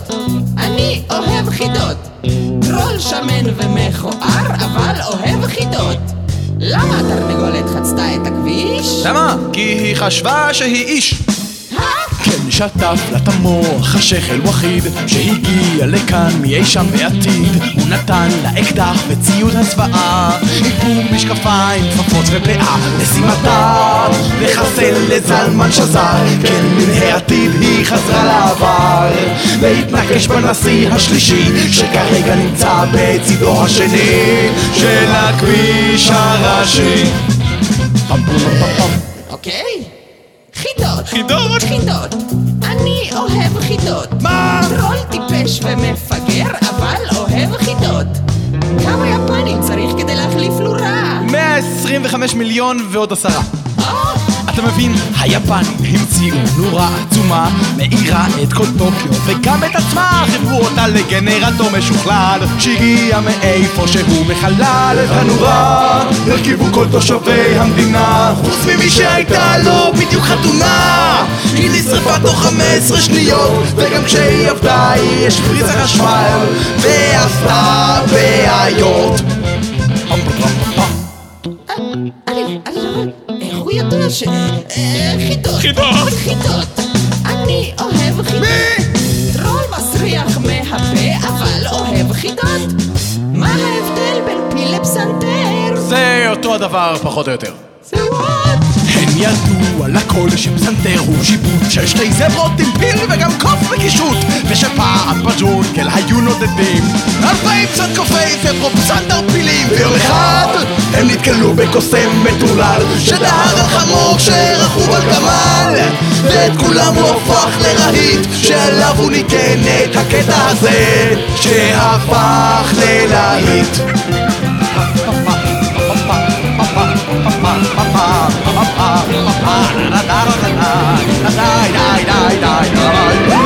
O: אני אוהב חידות. טרול שמן ומכוער, אבל אוהב חידות. למה התרנגולת חצתה את הכביש?
P: למה? כי היא חשבה שהיא איש.
C: כן שטף לה את המוח השכל וחיד שהגיע לכאן מאי שם בעתיד הוא נתן לה אקדח וציוד הצבעה איפור משקפיים, כפפות ופאה משימתה לחסל לזלמן שזר. כן מן העתיד היא חזרה לעבר להתנקש בנשיא השלישי שכרגע נמצא בצידו השני של הכביש הראשי.
O: אוקיי? חידות.
C: חידות?
O: חידות. אני אוהב חידות.
C: מה?
O: טרול טיפש ומפגר, אבל אוהב חידות. כמה יפנים צריך כדי להחליף לורה?
C: 125 מיליון ועוד עשרה. אתה מבין, היפנים המציאו נורה עצומה, מאירה את כל טוקיו וגם את עצמה, חיברו אותה לגנרטור משוכלל שהגיע מאיפה שהוא מחלל את הנורה, הרכיבו כל תושבי המדינה, חוץ ממי שהייתה לו בדיוק חתונה. היא נשרפה תוך 15 שניות, וגם כשהיא עבדה היא השפריצה חשמל, ועשתה בעיות.
O: ש... אה, חידות.
C: חידות.
O: חידות. אני אוהב חידות. מי? טרול מסריח מהפה, אבל אוהב חידות. מה ההבדל בין פיל לפסנתר?
C: זה אותו הדבר פחות או יותר.
O: זה וואט?
C: הן ידעו על הכל שפסנתר הוא שיפוט של שתי זברות עם פיל וגם קוף וקישוט ושפעם בג'ונגל היו נודדים. אלפיים צד קופי זברות פסנתר פילים ויום אחד הם נתקלו בקוסם מטורלל שדהר על חמור שרכוב על גמל ואת כולם הוא הפך לרהיט שעליו הוא ניתן את הקטע הזה שהפך ללהיט
F: pa pa pa da da da da da da da da da da da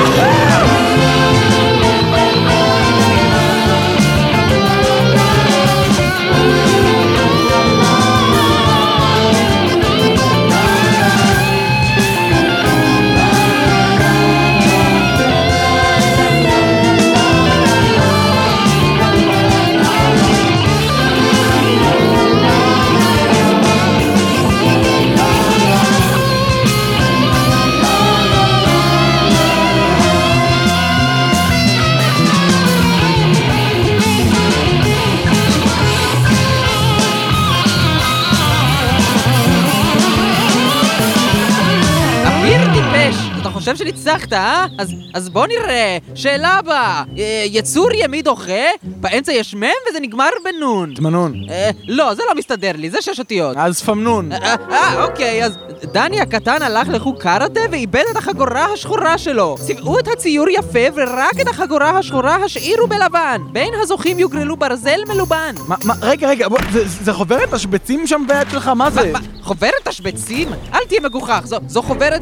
F: שניצחת, אה? אז, אז בוא נראה. שאלה הבאה. אה, יצור ימי דוחה, באמצע יש מ' וזה נגמר בנון.
C: תמנון.
F: אה, לא, זה לא מסתדר לי, זה שש אותיות.
C: אז פמנון.
F: אה, אה, אוקיי, אז דני הקטן הלך לחוג קראטה ואיבד את החגורה השחורה שלו. צבעו את הציור יפה ורק את החגורה השחורה השאירו בלבן. בין הזוכים יוגרלו ברזל מלובן.
C: מה, מה, רגע, רגע, בוא, זה, זה חוברת השבצים שם ביד שלך, מה זה?
F: מה, חוברת תשבצים? אל תהיה מגוחך, זו, זו חוברת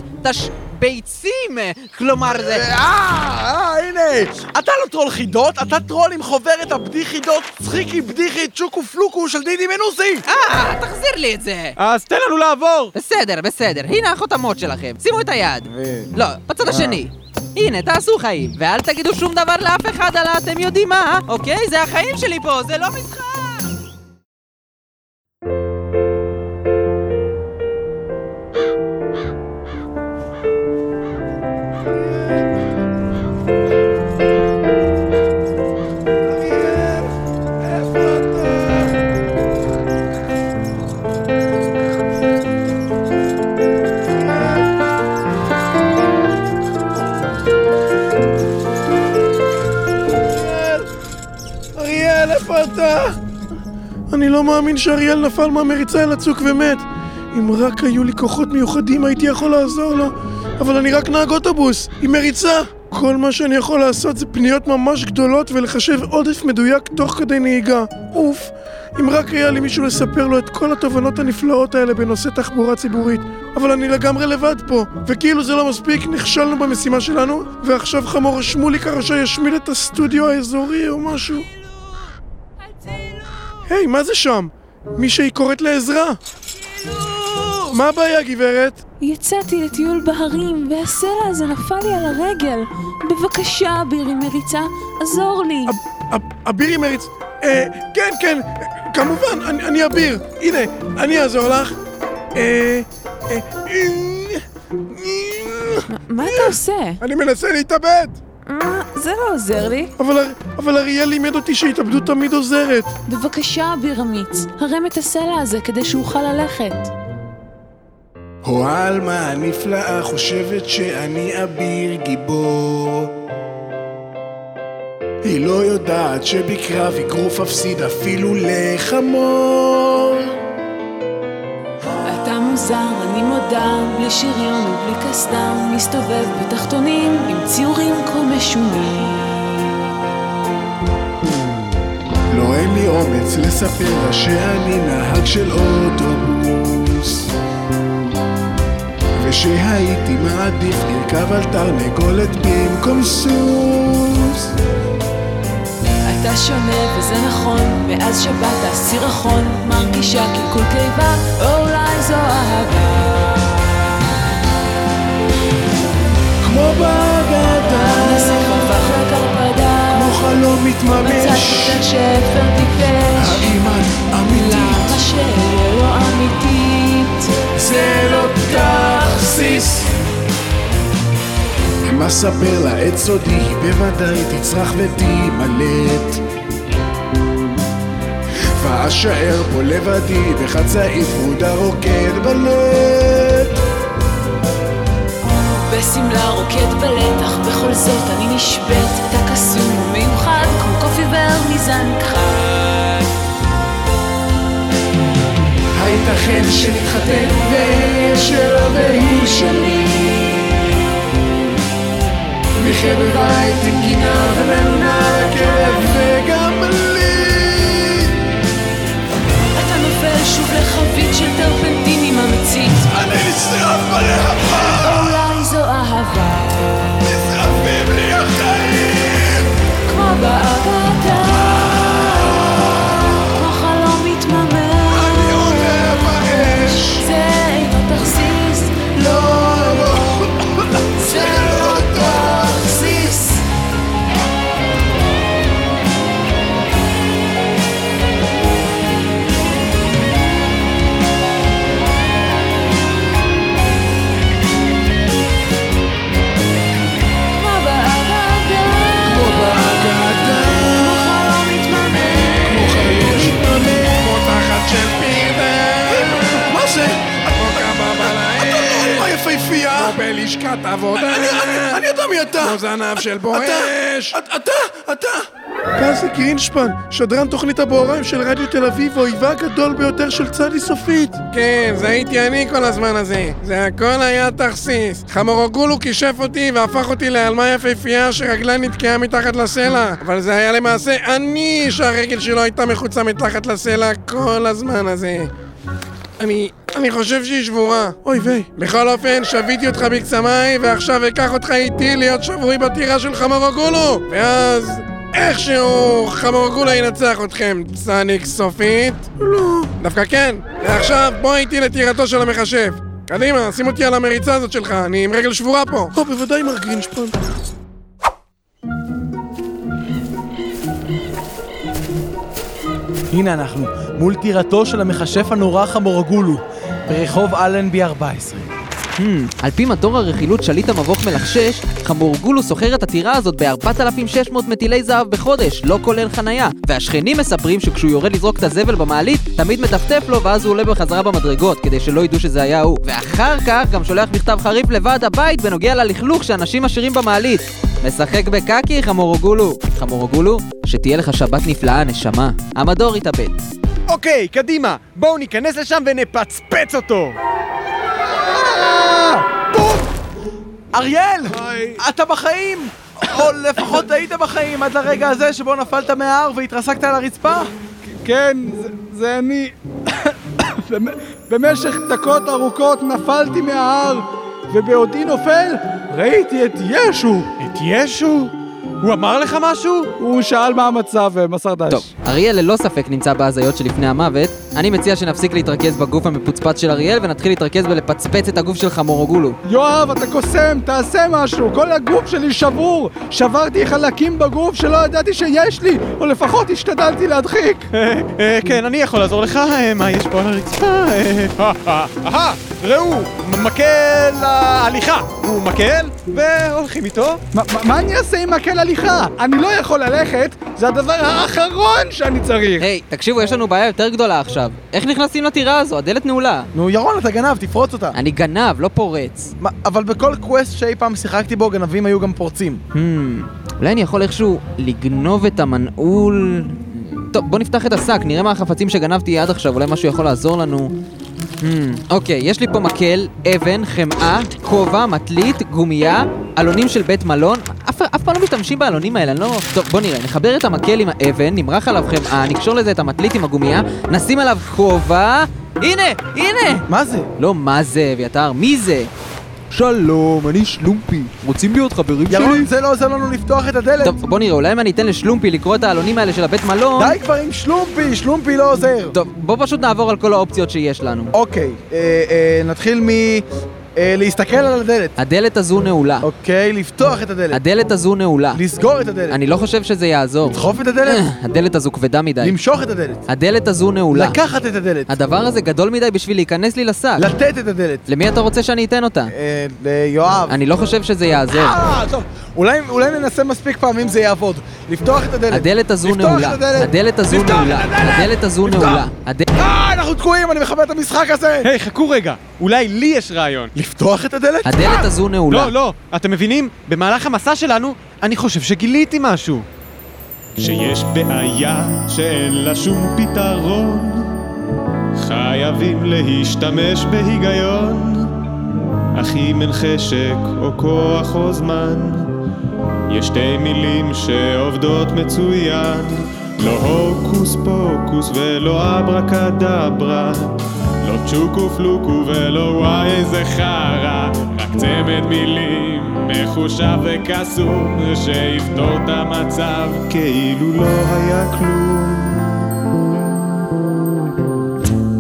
F: תשביצים! כלומר זה...
C: אה, אה, הנה! אתה לא טרול חידות, אתה טרול עם חוברת הבדיחידות צחיקי בדיחי צ'וקו פלוקו של דידי מנוסי!
F: אה, תחזיר לי את זה!
C: אז תן לנו לעבור!
F: בסדר, בסדר, הנה החותמות שלכם, שימו את היד. לא, בצד השני. הנה, תעשו חיים, ואל תגידו שום דבר לאף אחד על אתם יודעים מה, אוקיי? זה החיים שלי פה, זה לא משחק!
A: מאמין שאריאל נפל מהמריצה אל הצוק ומת. אם רק היו לי כוחות מיוחדים הייתי יכול לעזור לו, אבל אני רק נהג אוטובוס, עם מריצה. כל מה שאני יכול לעשות זה פניות ממש גדולות ולחשב עודף מדויק תוך כדי נהיגה. אוף, אם רק היה לי מישהו לספר לו את כל התובנות הנפלאות האלה בנושא תחבורה ציבורית. אבל אני לגמרי לבד פה, וכאילו זה לא מספיק, נכשלנו במשימה שלנו, ועכשיו חמור שמוליק הרשע ישמיד את הסטודיו האזורי או משהו. היי, מה זה שם? מישהי קוראת לעזרה. מה הבעיה, גברת?
Q: יצאתי לטיול בהרים, והסלע הזה נפל לי על הרגל. בבקשה, בירי מריצה, עזור לי.
A: אבירי מריץ... אה, כן, כן, כמובן, אני, אני אביר. הנה, אני אעזור לך. אה, אה, אה,
Q: מה אתה עושה?
L: אני מנסה להתאבד!
Q: מה? זה לא עוזר לי.
L: אבל, אבל אריאל לימד אותי שהתאבדות תמיד עוזרת.
Q: בבקשה, אביר אמיץ, הרם את הסלע הזה כדי שאוכל ללכת.
A: הו עלמה הנפלאה חושבת שאני אביר גיבור היא לא יודעת שבקרב אגרוף אפסיד אפילו לחמור
Q: מוזר, אני מודה, בלי שריון ובלי קסדה, מסתובב בתחתונים עם ציורים כה משונים.
A: לא אין לי אומץ לספר לה שאני נהג של אוטובוס ושהייתי מעדיף לרכב על תרנגולת במקום סוס
Q: אתה שונה וזה נכון, מאז שבאת סירחון, מרגישה קלקול קיבה, או אולי זו אהבה.
A: כמו באגדה
Q: נסיך הפך לקרפדה,
A: כמו חלום מתממש.
Q: מצאתי כאן שפר טיפש,
A: האם את אמיתית?
Q: למה לא אמיתית?
A: זה לא תכסיס מה ספר לה את סודי, היא בוודאי תצרח ותימלט. ואשאר פה לבדי בחצאית ורודה רוקד בלט.
Q: בשמלה רוקד בלט, אך בכל זאת אני נשבית, אתה קסום ומיוחד, כמו קוף עיוור מזן כחד.
A: הייתכן שנתחתן ושלא והיא שלי מחבר בית עם גינה וממונה לכלב וגם לי
Q: אתה נופל שוב לחבית של טרפנטינים אמיצית.
A: אני נשרף בלהבה
Q: או אולי זו אהבה.
A: נשרפים לי החיים
Q: כמו באגדה. כמו
L: זנב של בואש.
A: אתה, אתה, אתה
L: פזי גרינשפן, שדרן תוכנית הבהריים של רדיו תל אביב, האויבה הגדול ביותר של צדי סופית. כן, זה הייתי אני כל הזמן הזה. זה הכל היה תכסיס. חמורוגולו כישף אותי והפך אותי לעלמה יפהפייה שרגלה נתקעה מתחת לסלע. אבל זה היה למעשה אני שהרגל שלו הייתה מחוצה מתחת לסלע כל הזמן הזה. אני... אני חושב שהיא שבורה. אוי ויי. בכל אופן, שביתי אותך בקסמיי, ועכשיו אקח אותך איתי להיות שבוי בטירה של חמורוגולו! ואז... איכשהו חמורגולה ינצח אתכם, צניק סופית? לא. דווקא כן. ועכשיו בוא איתי לטירתו של המחשב. קדימה, שים אותי על המריצה הזאת שלך, אני עם רגל שבורה פה. או, בוודאי מר גרינשפן.
C: הנה אנחנו, מול טירתו של המכשף הנורא חמורגולו, ברחוב אלנבי 14.
F: Hmm, על פי מדור הרכילות שליט המבוך מלחשש, חמורגולו סוחר את הטירה הזאת ב-4,600 מטילי זהב בחודש, לא כולל חנייה. והשכנים מספרים שכשהוא יורד לזרוק את הזבל במעלית, תמיד מטפטף לו ואז הוא עולה בחזרה במדרגות, כדי שלא ידעו שזה היה הוא. ואחר כך גם שולח מכתב חריף לוועד הבית בנוגע ללכלוך שאנשים משאירים במעלית. משחק בקקי, חמורגולו. חמורגולו, שתהיה לך שבת נפלאה, נשמה. המדור יתאבד.
E: אוקיי, קדימה, בואו ניכנס לשם ונפצפץ אותו!
C: אריאל! אתה בחיים! או לפחות היית בחיים עד לרגע הזה שבו נפלת מההר והתרסקת על הרצפה?
E: כן, זה, אני. במ- במשך דקות ארוכות נפלתי מההר, ובעודי נופל ראיתי את ישו.
D: את ישו? הוא אמר לך משהו?
E: הוא שאל מה המצב ומסר דש.
F: טוב, אריאל ללא ספק נמצא בהזיות שלפני המוות, אני מציע שנפסיק להתרכז בגוף המפוצפץ של אריאל ונתחיל להתרכז בלפצפץ את הגוף של חמורוגולו.
E: יואב, אתה קוסם, תעשה משהו! כל הגוף שלי שבור! שברתי חלקים בגוף שלא ידעתי שיש לי! או לפחות השתדלתי להדחיק!
D: אה, כן, אני יכול לעזור לך, אה, מה יש פה על הרצפה? אה, אהה, ראו, מקל ההליכה. הוא מקל, והולכים איתו.
E: מה אני אעשה עם מקל הליכה? אני לא יכול ללכת, זה הדבר האחרון שאני צריך!
F: היי, תקשיבו, יש לנו בעיה יותר גדולה עכשיו. איך נכנסים לטירה הזו? הדלת נעולה.
C: נו, ירון, אתה גנב, תפרוץ אותה.
F: אני גנב, לא פורץ.
C: מה, אבל בכל קווסט שאי פעם שיחקתי בו, גנבים היו גם פורצים.
F: Hmm, אולי אני יכול איכשהו לגנוב את המנעול... טוב, בוא נפתח את השק, נראה מה החפצים שגנבתי עד עכשיו, אולי משהו יכול לעזור לנו. Hmm, אוקיי, יש לי פה מקל, אבן, חמאה, כובע, מטלית, גומייה, עלונים של בית מלון. אף, אף פעם לא משתמשים בעלונים האלה, אני לא... טוב, בוא נראה, נחבר את המקל עם האבן, נמרח עליו חמאה, נקשור לזה את המטלית עם הגומייה, נשים עליו כובע... הנה! הנה!
C: מה זה?
F: לא מה זה, אביתר, מי זה? שלום, אני שלומפי. רוצים להיות חברים שלי?
C: ירון, זה לא עוזר לנו לפתוח את הדלת.
F: טוב, בוא נראה, אולי אם אני אתן לשלומפי לקרוא את העלונים האלה של הבית מלון...
C: די כבר עם שלומפי, שלומפי לא עוזר.
F: טוב, בוא פשוט נעבור על כל האופציות שיש לנו.
C: אוקיי, אה, אה, נתחיל מ... אה, להסתכל על הדלת.
F: הדלת הזו נעולה.
C: אוקיי, לפתוח את הדלת.
F: הדלת הזו נעולה.
C: לסגור את הדלת.
F: אני לא חושב שזה יעזור.
C: לדחוף את הדלת?
F: הדלת הזו כבדה מדי.
C: למשוך את הדלת.
F: הדלת הזו נעולה.
C: לקחת את הדלת.
F: הדבר הזה גדול מדי בשביל להיכנס לי לשק.
C: לתת את הדלת.
F: למי אתה רוצה שאני אתן אותה?
C: אה, ליואב.
F: אני לא חושב שזה יעזור.
C: אה, טוב. אולי, אולי ננסה מספיק פעמים זה יעבוד. לפתוח את הדלת.
F: הדלת הזו נעולה.
C: הדלת.
F: הזו נעולה.
C: הדלת.
F: הזו. נעולה.
C: אה, אנחנו תקועים, אני מכבד את המשחק הזה!
D: היי, חכו רגע, אולי לי יש רעיון.
C: לפתוח את הדלת?
F: הדלת הזו נעולה.
D: לא, לא, אתם מבינים? במהלך המסע שלנו, אני חושב שגיליתי משהו.
K: שיש בעיה שאין לה שום פתרון חייבים להשתמש בהיגיון אך אם אין חשק או כוח או זמן יש שתי מילים שעובדות מצוין לא הוקוס פוקוס ולא אברה קדברה לא צ'וקו פלוקו ולא וואי איזה חרא רק צמד מילים מחושב וקסום שיפתור את המצב כאילו לא היה כלום.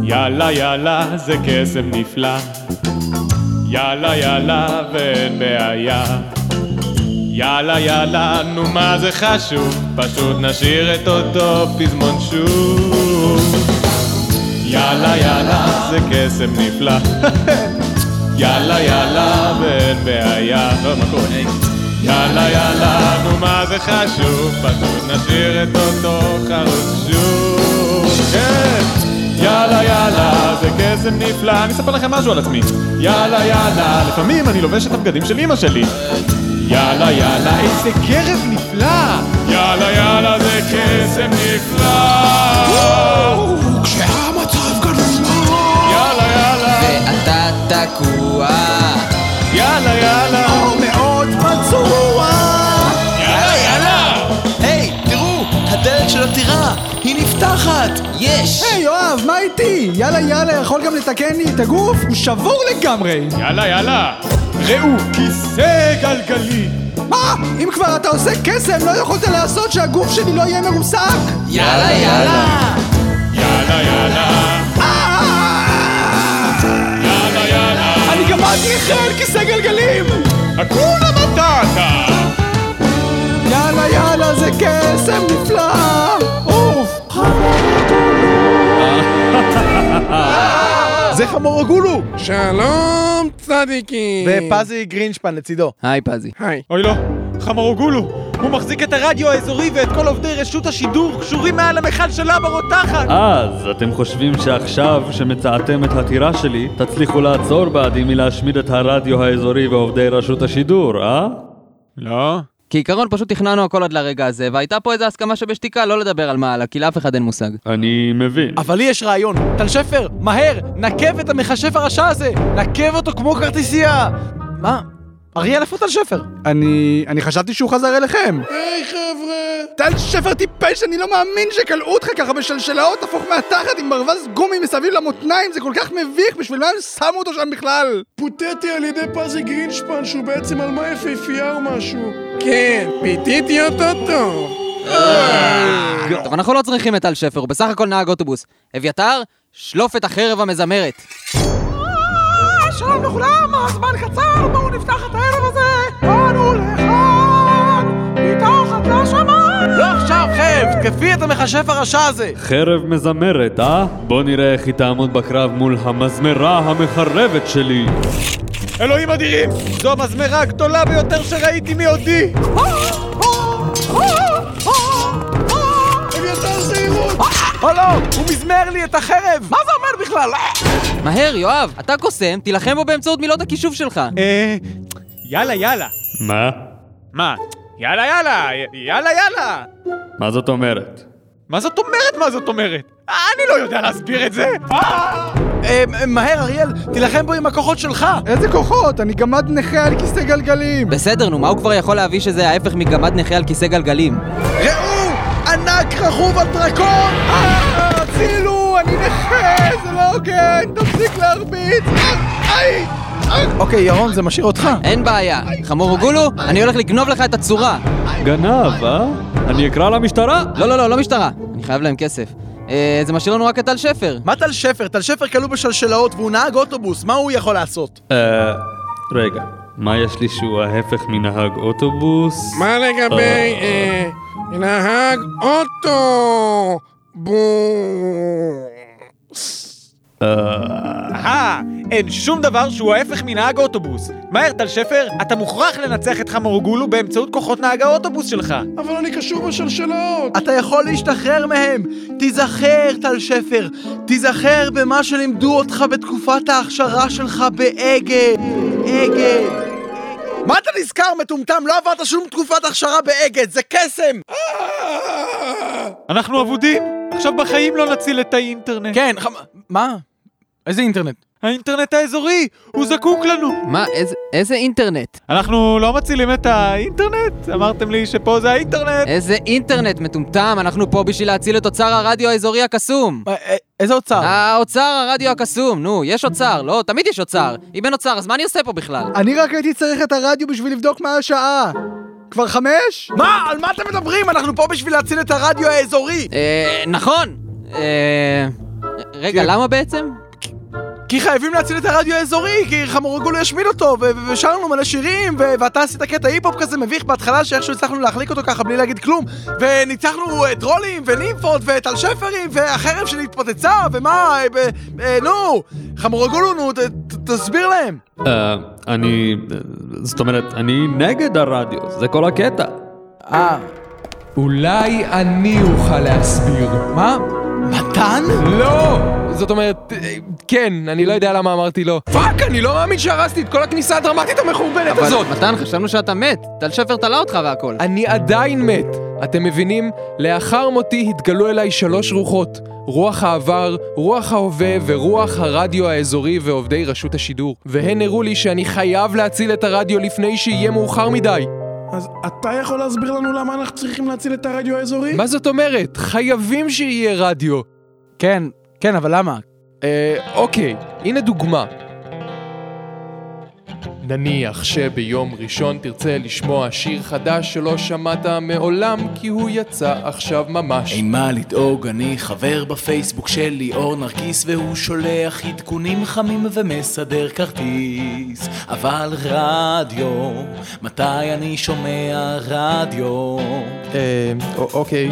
K: יאללה יאללה זה קסם נפלא. יאללה יאללה ואין בעיה יאללה יאללה נו מה זה חשוב? פשוט נשאיר את אותו פזמון שוב. יאללה יאללה זה קסם נפלא. יאללה יאללה ואין בעיה. לא מה קורה? יאללה יאללה נו מה זה חשוב? פשוט נשאיר את אותו חרוץ שוב. כן. יאללה יאללה זה קסם נפלא. אני אספר לכם משהו על עצמי. יאללה יאללה לפעמים אני לובש את הבגדים של אמא שלי יאללה יאללה. איזה קרב נפלא. יאללה יאללה זה קסם נפלא.
R: כשהמצב גרוע
K: יאללה יאללה.
S: ואתה תקוע.
K: יאללה יאללה.
R: או מאוד פצוע.
K: יאללה יאללה.
C: היי, תראו, הדלת של הטירה, היא נפתחת!
S: יש!
E: יואב, מה איתי? יאללה יאללה יכול גם לתקן לי את הגוף? הוא שבור לגמרי!
K: יאללה יאללה ראו כיסא גלגלי
E: מה? אם כבר אתה עושה קסם, לא יכולת לעשות שהגוף שלי לא יהיה מרוסק?
S: יאללה יאללה!
K: יאללה יאללה יאללה יאללה
E: אני גמרתי אחרי על כיסא גלגלים!
K: הכולה מטאטה
E: יאללה יאללה זה קסם נפלא! אוף!
C: זה חמורגולו!
A: שלום, צדיקים!
C: ופזי גרינשפן לצידו.
F: היי פזי.
A: היי.
D: אוי לא, חמרוגולו, הוא מחזיק את הרדיו האזורי ואת כל עובדי רשות השידור קשורים מעל המכל של אבא רותחת!
H: אז אתם חושבים שעכשיו שמצאתם את הטירה שלי, תצליחו לעצור בעדי מלהשמיד את הרדיו האזורי ועובדי רשות השידור, אה?
D: לא.
F: כעיקרון פשוט תכננו הכל עד לרגע הזה, והייתה פה איזו הסכמה שבשתיקה לא לדבר על מעלה, כי לאף אחד אין מושג.
H: אני מבין.
C: אבל לי יש רעיון.
D: טל שפר, מהר, נקב את המכשף הרשע הזה! נקב אותו כמו כרטיסייה!
C: מה? אריאל, איפה טל שפר?
E: אני... אני חשבתי שהוא חזר אליכם!
A: היי חבר'ה!
E: טל שפר טיפש, אני לא מאמין שכלאו אותך ככה בשלשלאות הפוך מהתחת עם ברווז גומי מסביב למותניים, זה כל כך מביך, בשביל מה הם שמו אותו שם בכלל?
A: פוטטי על ידי פזי גרינשפן שהוא בעצם אלמה יפהפייה או משהו. כן, פיתיתי אותו טוב.
F: טוב, אנחנו לא צריכים את טל שפר, הוא בסך הכל נהג אוטובוס. אביתר,
L: שלוף את החרב המזמרת.
N: שלום לכולם, הזמן קצר, בואו נפתח את הערב הזה. באנו לכאן, מתחת לשמיים.
C: לא עכשיו, חרב! תקפי את המכשף הרשע הזה!
H: חרב מזמרת, אה? בוא נראה איך היא תעמוד בקרב מול המזמרה המחרבת שלי.
D: אלוהים אדירים! זו המזמרה הגדולה ביותר שראיתי מעודי!
N: אביתר זהירות!
C: או לא! הוא מזמר לי את החרב!
N: מה זה אומר בכלל?
L: מהר, יואב, אתה קוסם, תילחם בו באמצעות מילות הכישוף שלך.
D: אה... יאללה, יאללה.
H: מה?
D: מה? יאללה, יאללה! יאללה, יאללה!
H: מה זאת אומרת?
D: מה זאת אומרת? מה זאת אומרת? אני לא יודע להסביר את זה!
C: אה, מהר, אריאל, תילחם בו עם הכוחות שלך!
E: איזה כוחות? אני גמד נכה על כיסא גלגלים!
L: בסדר, נו, מה הוא כבר יכול להביא שזה ההפך מגמד נכה על כיסא גלגלים?
C: ראו! ענק רכוב על דרקון!
E: אה, הצילו! אני נכה! זה לא הוגן! תפסיק להרביץ! איי!
C: אוקיי, ירון, זה משאיר אותך.
L: אין בעיה. חמור אוגולו, אני הולך לגנוב לך את הצורה.
H: גנב, אה? אני אקרא למשטרה?
L: לא, לא, לא, לא משטרה. אני חייב להם כסף. אה, זה משאיר לנו רק את טל שפר.
C: מה טל שפר? טל שפר כלוא בשלשלאות והוא נהג אוטובוס, מה הוא יכול לעשות?
H: אה... רגע, מה יש לי שהוא ההפך מנהג אוטובוס?
A: מה לגבי אה, נהג אוטו? בוס.
D: אה, אין שום דבר שהוא ההפך מנהג אוטובוס. מהר, טל שפר, אתה מוכרח לנצח את חמורגולו באמצעות כוחות נהג האוטובוס שלך.
A: אבל אני קשור בשלשלות.
C: אתה יכול להשתחרר מהם! תיזכר, טל שפר, תיזכר במה שלימדו אותך בתקופת ההכשרה שלך באגד. אגד. מה אתה נזכר, מטומטם? לא עברת שום תקופת הכשרה באגד, זה קסם!
D: אנחנו אבודים. עכשיו בחיים לא נציל את האינטרנט.
C: כן, ח... מה? איזה אינטרנט?
D: האינטרנט האזורי, הוא זקוק לנו.
L: מה, איזה, איזה אינטרנט?
D: אנחנו לא מצילים את האינטרנט? אמרתם לי שפה זה האינטרנט.
L: איזה אינטרנט מטומטם, אנחנו פה בשביל להציל את אוצר הרדיו האזורי הקסום.
C: איזה אוצר?
L: האוצר הרדיו הקסום, נו, יש אוצר, לא, תמיד יש אוצר. אם אין אוצר, אז מה אני עושה פה בכלל?
E: אני רק הייתי צריך את הרדיו בשביל לבדוק מה השעה. כבר חמש?
C: מה? על מה אתם מדברים? אנחנו פה בשביל להציל את הרדיו האזורי!
L: אה, נכון. אה... רגע, למה בעצם?
C: כי חייבים להציל את הרדיו האזורי, כי חמורגולו ישמיד אותו, ו- ו- ושרנו מלא שירים, ו- ואתה עשית קטע היפ-הופ כזה מביך בהתחלה, שאיכשהו הצלחנו להחליק אותו ככה בלי להגיד כלום, וניצחנו אה, טרולים, ונימפות, וטל שפרים, והחרב שלי התפוצצה, ומה, אה, ב- אה, נו, חמורגולו, נו, ת- ת- תסביר להם.
H: אה... אני... זאת אומרת, אני נגד הרדיו, זה כל הקטע.
C: אה.
T: אולי אני אוכל להסביר.
C: מה? מתן?
T: לא! זאת אומרת, כן, אני לא יודע למה אמרתי לא. פאק, אני לא מאמין שהרסתי את כל הכניסה הדרמטית המחורבנת הזאת!
L: מתן, חשבנו שאתה מת. טל שפר תלה אותך והכל.
T: אני עדיין מת. אתם מבינים? לאחר מותי התגלו אליי שלוש רוחות. רוח העבר, רוח ההווה ורוח הרדיו האזורי ועובדי רשות השידור. והן הראו לי שאני חייב להציל את הרדיו לפני שיהיה מאוחר מדי.
A: אז אתה יכול להסביר לנו למה אנחנו צריכים להציל את הרדיו האזורי?
T: מה זאת אומרת? חייבים שיהיה רדיו.
C: כן, כן, אבל למה?
T: אה, אוקיי, הנה דוגמה. נניח שביום ראשון תרצה לשמוע שיר חדש שלא שמעת מעולם כי הוא יצא עכשיו ממש.
U: אין מה לדאוג, אני חבר בפייסבוק של ליאור נרקיס והוא שולח עדכונים חמים ומסדר כרטיס אבל רדיו, מתי אני שומע רדיו?
T: אה, א- אוקיי.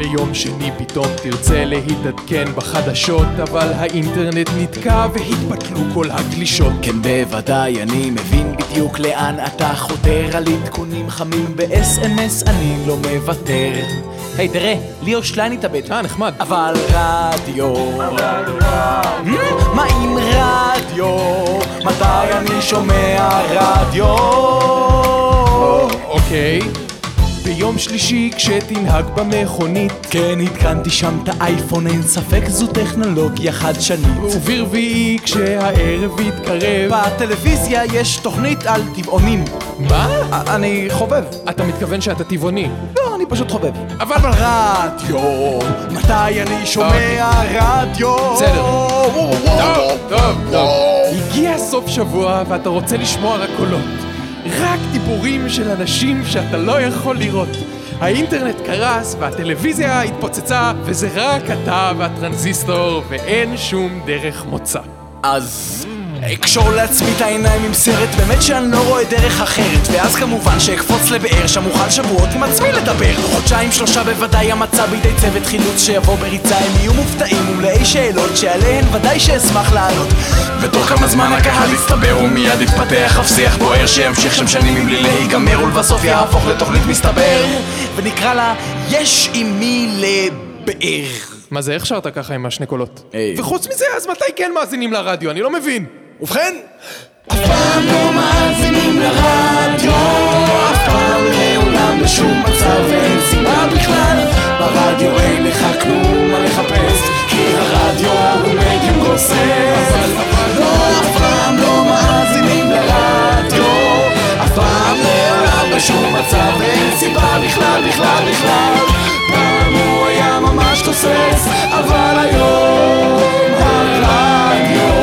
T: ביום שני פתאום תרצה להתעדכן בחדשות אבל האינטרנט נתקע והתבטלו כל הגלישות
U: כן בוודאי, אני מבין בדיוק לאן אתה חותר על עדכונים חמים ב-SMS אני לא מוותר היי תראה, ליאור שליין התאבד
T: אה, נחמד
U: אבל רדיו Hmm? מה עם רדיו? מתי אני שומע רדיו?
T: אוקיי. ביום שלישי כשתנהג במכונית
U: כן, עדכנתי שם את האייפון, אין ספק זו טכנולוגיה חדשנית
T: וברביעי כשהערב יתקרב
C: בטלוויזיה יש תוכנית על טבעונים.
T: מה?
C: אני חובב.
T: אתה מתכוון שאתה טבעוני
C: לא, אני פשוט חובב.
T: אבל...
C: אבל רדיו, מתי אני שומע רדיו?
T: בסדר. טוב, טוב, טוב. הגיע סוף שבוע ואתה רוצה לשמוע רק קולות. רק דיבורים של אנשים שאתה לא יכול לראות. האינטרנט קרס והטלוויזיה התפוצצה, וזה רק אתה והטרנזיסטור, ואין שום דרך מוצא.
C: אז אקשור לעצמי את העיניים עם סרט, באמת שאני לא רואה דרך אחרת. ואז כמובן שאקפוץ לבאר שם אוכל שבועות עם עצמי לדבר. חודשיים שלושה בוודאי המצע בידי צוות חילוץ שיבוא בריצה. הם יהיו מופתעים ומלאי שאלות שעליהן ודאי שאשמח לענות. ותוך כמה זמן הקהל יצטבר ומיד יתפתח אף שיח בוער שימשיך שם שנים מבלי להיגמר ולבסוף יהפוך לתוכנית מסתבר. ונקרא לה יש עם מי לבאר
T: מה זה, איך שרת ככה עם השני קולות? וחוץ מזה, אז מתי כן מאזינים לרדיו? אני לא מבין.
C: ובכן...
V: אף פעם לא מאזינים לרדיו, אף פעם לעולם בשום מצב ואין סיבה בכלל. ברדיו אין לך כלום מה לחפש, כי הרדיו הוא מדיום גוסס. לא, אף פעם לא מאזינים לרדיו, אף פעם לעולם בשום מצב ואין סיבה בכלל, בכלל, בכלל. פעם הוא היה ממש תוסס, אבל היום הרדיו...